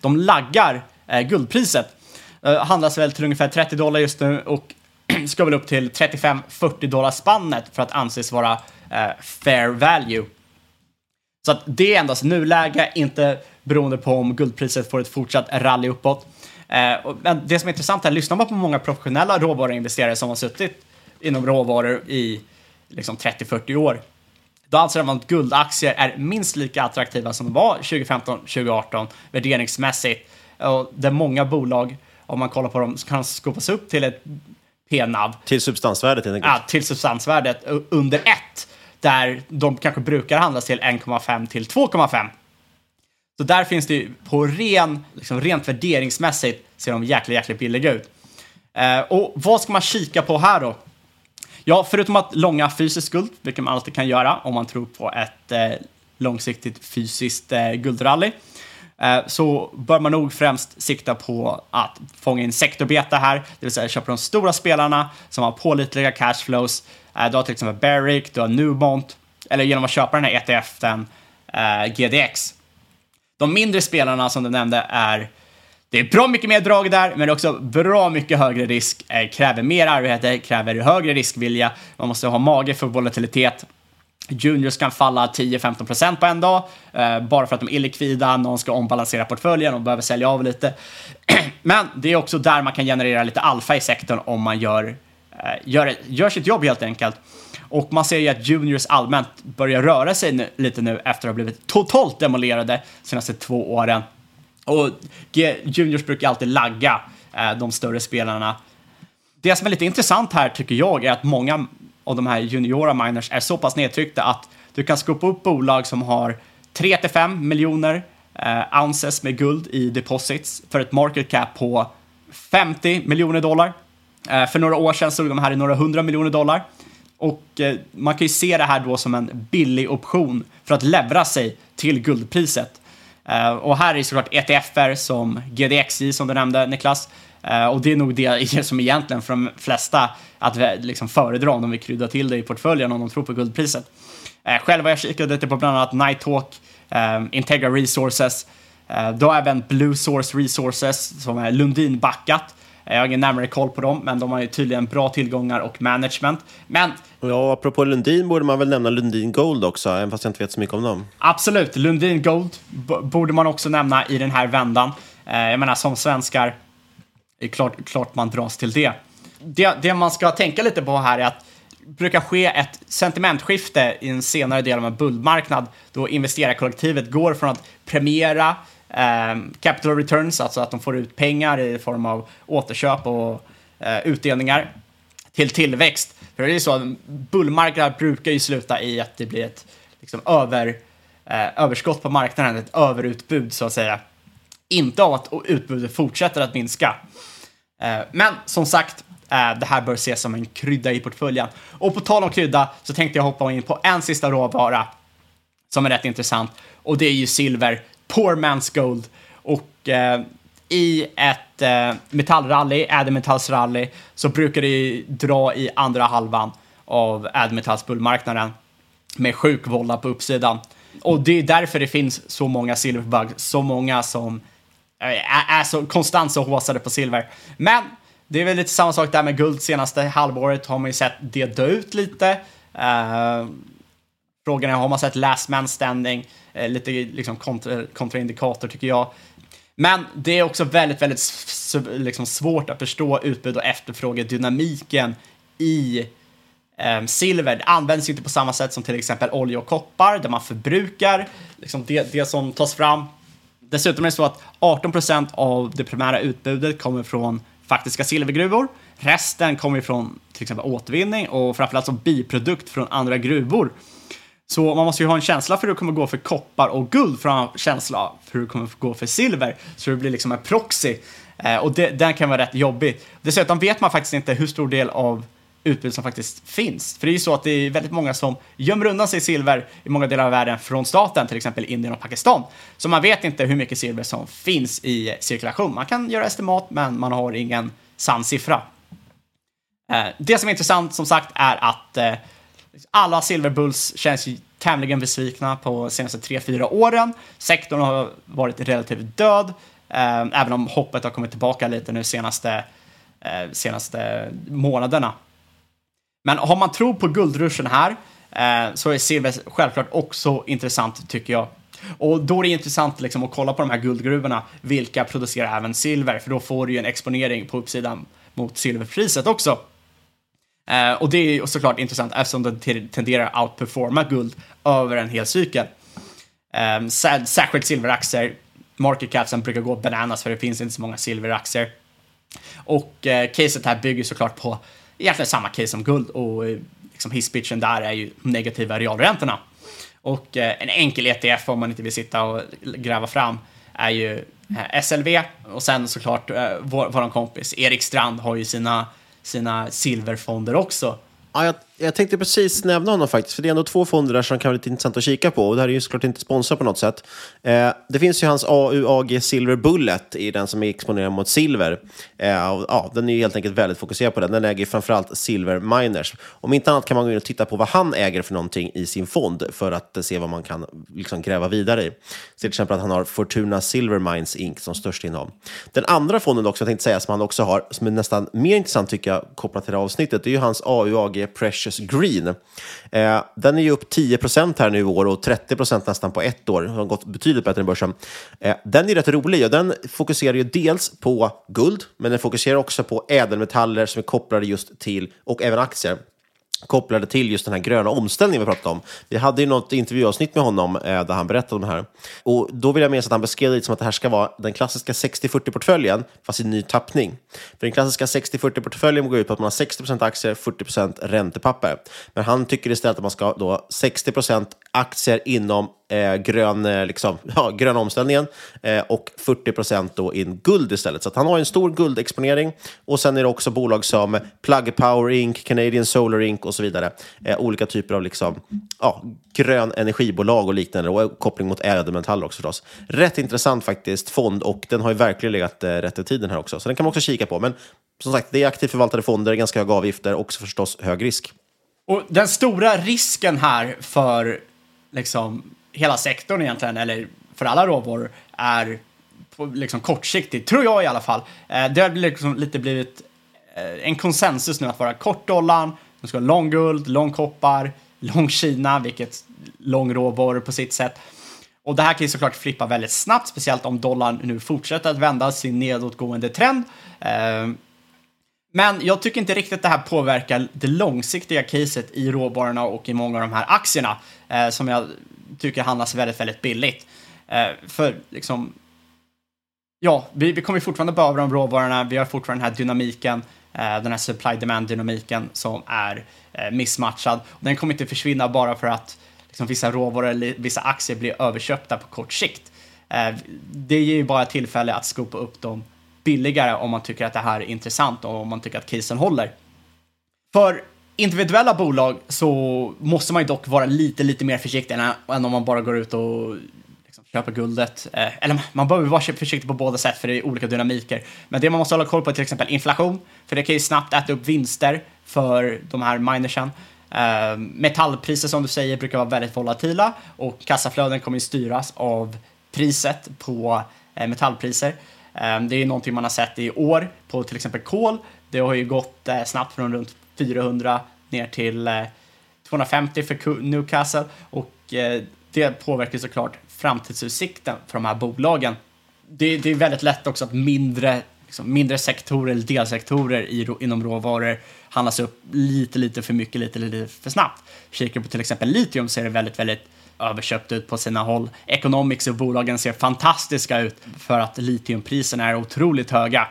de laggar Eh, guldpriset. Eh, handlas väl till ungefär 30 dollar just nu och <clears throat> ska väl upp till 35-40 dollar spannet för att anses vara eh, fair value. Så att det är endast nuläge, inte beroende på om guldpriset får ett fortsatt rally uppåt. Eh, men det som är intressant är, lyssnar man på många professionella råvaruinvesterare som har suttit inom råvaror i liksom 30-40 år, då anser man att guldaktier är minst lika attraktiva som de var 2015-2018 värderingsmässigt. Där många bolag, om man kollar på dem, kan skopas upp till ett p-nav. Till substansvärdet helt enkelt? Ja, till substansvärdet under ett, där de kanske brukar handlas till 1,5 till 2,5. Så där finns det ju på ren, liksom rent värderingsmässigt ser de jäkligt, jäkligt billiga ut. Eh, och vad ska man kika på här då? Ja, förutom att långa fysiskt guld, vilket man alltid kan göra om man tror på ett eh, långsiktigt fysiskt eh, guldrally, Eh, så bör man nog främst sikta på att fånga in sektorbeta här, det vill säga köpa de stora spelarna som har pålitliga cashflows. Eh, du har till exempel Barrick, du har Newmont, eller genom att köpa den här ETFen eh, GDX. De mindre spelarna som du nämnde är det är bra mycket mer drag där, men det är också bra mycket högre risk, kräver mer arbete, kräver högre riskvilja, man måste ha mage för volatilitet. Juniors kan falla 10-15% på en dag, eh, bara för att de är illikvida, någon ska ombalansera portföljen och behöver sälja av lite. <clears throat> men det är också där man kan generera lite alfa i sektorn om man gör, eh, gör, gör sitt jobb helt enkelt. Och man ser ju att juniors allmänt börjar röra sig nu, lite nu efter att ha blivit totalt demolerade de senaste två åren. Och juniors brukar alltid lagga eh, de större spelarna. Det som är lite intressant här tycker jag är att många av de här juniora miners är så pass nedtryckta att du kan skopa upp bolag som har 3-5 miljoner eh, ounces med guld i deposits för ett market cap på 50 miljoner dollar. Eh, för några år sedan stod de här i några hundra miljoner dollar. Och eh, man kan ju se det här då som en billig option för att levra sig till guldpriset. Eh, och här är såklart ETFer som GDXJ som du nämnde Niklas. Uh, och det är nog det <laughs> som egentligen för de flesta att liksom föredra om de vill krydda till det i portföljen om de tror på guldpriset. Uh, själv har jag kikat lite på bland annat Nighthawk, Integra Resources, då även Blue Source Resources som är Lundin-backat. Jag har ingen närmare koll på dem, men de har ju tydligen bra tillgångar och management. Men... Ja, apropå Lundin borde man väl nämna Lundin Gold också, även fast jag inte vet så mycket om dem. Absolut, Lundin Gold borde man också nämna i den här vändan. Eh, jag menar, som svenskar, det är klart, klart man dras till det. det. Det man ska tänka lite på här är att det brukar ske ett sentimentskifte i en senare del av en bullmarknad då investerarkollektivet går från att premiera eh, capital returns, alltså att de får ut pengar i form av återköp och eh, utdelningar till tillväxt. För det är ju så, bullmarknader brukar ju sluta i att det blir ett liksom, över, eh, överskott på marknaden, ett överutbud så att säga. Inte av att utbudet fortsätter att minska. Eh, men som sagt, eh, det här bör ses som en krydda i portföljen. Och på tal om krydda så tänkte jag hoppa in på en sista råvara som är rätt intressant och det är ju silver Poor Man's Gold. Och eh, i ett eh, metallrally, ädelmetallsrally, så brukar det ju dra i andra halvan av ädelmetallsbullmarknaden med sjuk på uppsidan. Och det är därför det finns så många silverbugs, så många som är, så konstant så håsade på silver. Men det är väl lite samma sak där med guld senaste halvåret har man ju sett det dö ut lite. Uh, frågan är, har man sett last man standing? Uh, lite liksom kontra, kontraindikator tycker jag. Men det är också väldigt, väldigt liksom svårt att förstå utbud och efterfrågedynamiken i ehm, silver. Det används inte på samma sätt som till exempel olja och koppar där man förbrukar liksom det, det som tas fram. Dessutom är det så att 18% av det primära utbudet kommer från faktiska silvergruvor. Resten kommer från till exempel återvinning och framförallt som biprodukt från andra gruvor. Så man måste ju ha en känsla för hur det kommer gå för koppar och guld för att ha en känsla för hur det kommer gå för silver. Så det blir liksom en proxy. Eh, och det, den kan vara rätt jobbig. Dessutom vet man faktiskt inte hur stor del av utbud som faktiskt finns. För det är ju så att det är väldigt många som gömmer undan sig silver i många delar av världen från staten, till exempel Indien och Pakistan. Så man vet inte hur mycket silver som finns i cirkulation. Man kan göra estimat, men man har ingen sann siffra. Eh, det som är intressant, som sagt, är att eh, alla silverbulls känns ju tämligen besvikna på de senaste 3-4 åren. Sektorn har varit relativt död, eh, även om hoppet har kommit tillbaka lite nu senaste, senaste månaderna. Men har man tro på guldruschen här eh, så är silver självklart också intressant tycker jag. Och då är det intressant liksom, att kolla på de här guldgruvorna, vilka producerar även silver, för då får du ju en exponering på uppsidan mot silverpriset också. Eh, och det är såklart intressant eftersom den tenderar att outperforma guld över en hel cykel. Eh, särskilt silveraktier. Market capsen brukar gå bananas för det finns inte så många silveraktier. Och eh, caset här bygger såklart på egentligen samma case som guld och eh, liksom hisspitchen där är ju negativa realräntorna. Och eh, en enkel ETF om man inte vill sitta och gräva fram är ju eh, SLV och sen såklart vår, våran kompis Erik Strand har ju sina sina silverfonder också. Ja, jag, jag tänkte precis nämna honom faktiskt, för det är ändå två fonder där som kan vara lite intressant att kika på. Och det här är ju såklart inte sponsrat på något sätt. Eh, det finns ju hans AUAG Silver Bullet i den som är exponerad mot silver. Eh, ja, den är ju helt enkelt väldigt fokuserad på den. Den äger framförallt silver miners. Om inte annat kan man gå in och titta på vad han äger för någonting i sin fond för att eh, se vad man kan liksom gräva vidare i. Så till exempel att han har Fortuna Silver Mines Inc. som störst innehav. Den andra fonden också, jag tänkte säga, som han också har, som är nästan mer intressant tycker jag, kopplat till det här avsnittet, det är ju hans AUAG Pressure Precious Green. Eh, den är ju upp 10 procent här nu i år och 30 procent nästan på ett år. Den har gått betydligt bättre än börsen. Eh, den är rätt rolig och den fokuserar ju dels på guld, men den fokuserar också på ädelmetaller som är kopplade just till, och även aktier kopplade till just den här gröna omställningen vi pratade om. Vi hade ju något intervjuavsnitt med honom eh, där han berättade om det här. Och då vill jag minnas att han beskrev det som att det här ska vara den klassiska 60-40-portföljen, fast i ny tappning. För den klassiska 60-40-portföljen går ut på att man har 60% aktier, 40% räntepapper. Men han tycker istället att man ska ha då 60% aktier inom eh, grön, eh, liksom, <laughs> ja, grön omställningen eh, och 40 procent in guld istället. Så han har en stor guldexponering och sen är det också bolag som Plug Power Inc, Canadian Solar Inc och så vidare. Eh, olika typer av liksom, ja, grön energibolag och liknande och koppling mot ädelmetaller också förstås. Rätt intressant faktiskt fond och den har ju verkligen legat eh, rätt i tiden här också. Så den kan man också kika på. Men som sagt, det är aktivt förvaltade fonder, ganska höga avgifter, också förstås hög risk. Och den stora risken här för liksom hela sektorn egentligen, eller för alla råvaror, är på, liksom kortsiktigt, tror jag i alla fall. Eh, det har liksom lite blivit eh, en konsensus nu att vara kort dollarn, man ska ha lång guld, lång koppar, lång Kina, vilket lång råvaror på sitt sätt. Och det här kan ju såklart flippa väldigt snabbt, speciellt om dollarn nu fortsätter att vända sin nedåtgående trend. Eh, men jag tycker inte riktigt det här påverkar det långsiktiga caset i råvarorna och i många av de här aktierna eh, som jag tycker handlas väldigt, väldigt billigt. Eh, för liksom, ja, vi, vi kommer fortfarande behöva de råvarorna, vi har fortfarande den här dynamiken, eh, den här supply-demand-dynamiken som är eh, missmatchad. Och den kommer inte försvinna bara för att liksom, vissa råvaror eller vissa aktier blir överköpta på kort sikt. Eh, det ger ju bara tillfälle att skopa upp dem billigare om man tycker att det här är intressant och om man tycker att casen håller. För individuella bolag så måste man ju dock vara lite, lite mer försiktig än, om man bara går ut och liksom köper guldet. Eh, eller man behöver vara försiktig på båda sätt för det är olika dynamiker. Men det man måste hålla koll på är till exempel inflation, för det kan ju snabbt äta upp vinster för de här minersen. Uh, metallpriser som du säger brukar vara väldigt volatila och kassaflöden kommer ju styras av priset på uh, metallpriser. Uh, det är ju någonting man har sett i år på till exempel kol. Det har ju gått snabbt från runt 400 ner till eh, 250 för Newcastle och eh, det påverkar såklart framtidsutsikten för de här bolagen. Det, det är väldigt lätt också att mindre, liksom mindre sektorer eller delsektorer i, inom råvaror handlas upp lite, lite för mycket, lite, lite för snabbt. Kikar på till exempel litium ser det väldigt, väldigt överköpt ut på sina håll. Economics och bolagen ser fantastiska ut för att litiumpriserna är otroligt höga.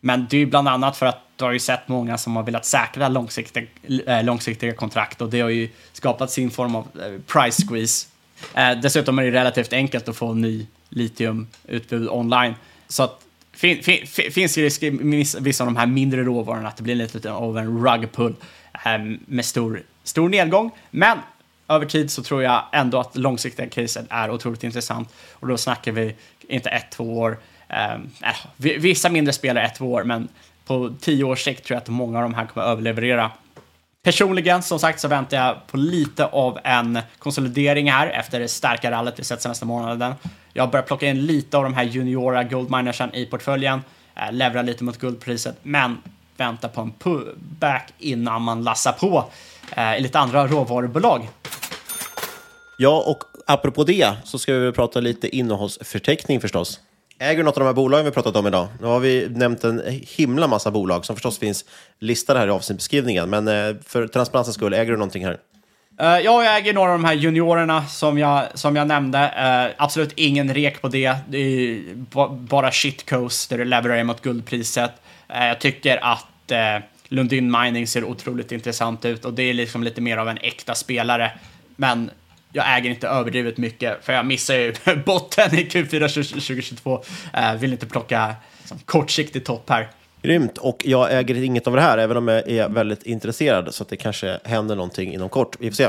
Men det är bland annat för att du har ju sett många som har velat säkra långsiktiga, eh, långsiktiga kontrakt och det har ju skapat sin form av eh, price squeeze. Eh, dessutom är det relativt enkelt att få ny litiumutbud online. Så att fin, fin, finns ju risk i vissa av de här mindre råvarorna att det blir lite av en rug pull med stor, stor nedgång. Men över tid så tror jag ändå att långsiktiga caset är otroligt intressant och då snackar vi inte ett, två år. Eh, vissa mindre spelare ett, två år, men på tio års sikt tror jag att många av de här kommer att överleverera. Personligen, som sagt, så väntar jag på lite av en konsolidering här efter det starka rallyt vi sett senaste månaden. Jag har börjat plocka in lite av de här juniora goldminersen i portföljen, eh, levererar lite mot guldpriset, men väntar på en pullback innan man lassar på eh, i lite andra råvarubolag. Ja, och apropå det så ska vi prata lite innehållsförteckning förstås. Äger du något av de här bolagen vi pratat om idag? Nu har vi nämnt en himla massa bolag som förstås finns listade här i avsnittbeskrivningen. Men eh, för transparensens skull, äger du någonting här? Uh, ja, jag äger några av de här juniorerna som jag, som jag nämnde. Uh, absolut ingen rek på det. Det är bara shitcoast där du levererar mot guldpriset. Uh, jag tycker att Lundin Mining ser otroligt intressant ut och det är liksom lite mer av en äkta spelare. Men jag äger inte överdrivet mycket, för jag missar ju <laughs> botten i Q4 2022. Eh, vill inte plocka liksom, kortsiktig topp här. Grymt, och jag äger inget av det här, även om jag är väldigt intresserad, så att det kanske händer någonting inom kort. Vi får se.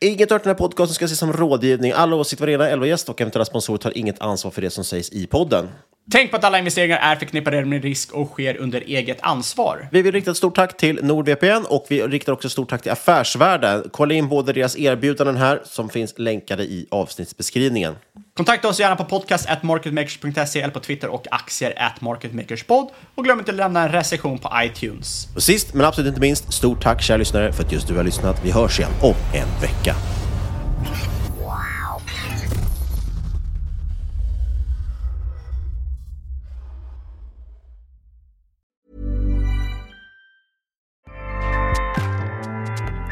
Inget av den här podcasten ska ses som rådgivning. Alla åsikter varierar, elva gäst och eventuella sponsorer tar inget ansvar för det som sägs i podden. Tänk på att alla investeringar är förknippade med risk och sker under eget ansvar. Vi vill rikta ett stort tack till NordVPN och vi riktar också ett stort tack till Affärsvärlden. Kolla in både deras erbjudanden här som finns länkade i avsnittsbeskrivningen. Kontakta oss gärna på podcast.marketmakers.se eller på Twitter och aktier at marketmakerspod. Och glöm inte att lämna en recension på iTunes. Och sist men absolut inte minst, stort tack kära lyssnare för att just du har lyssnat. Vi hörs igen om en vecka.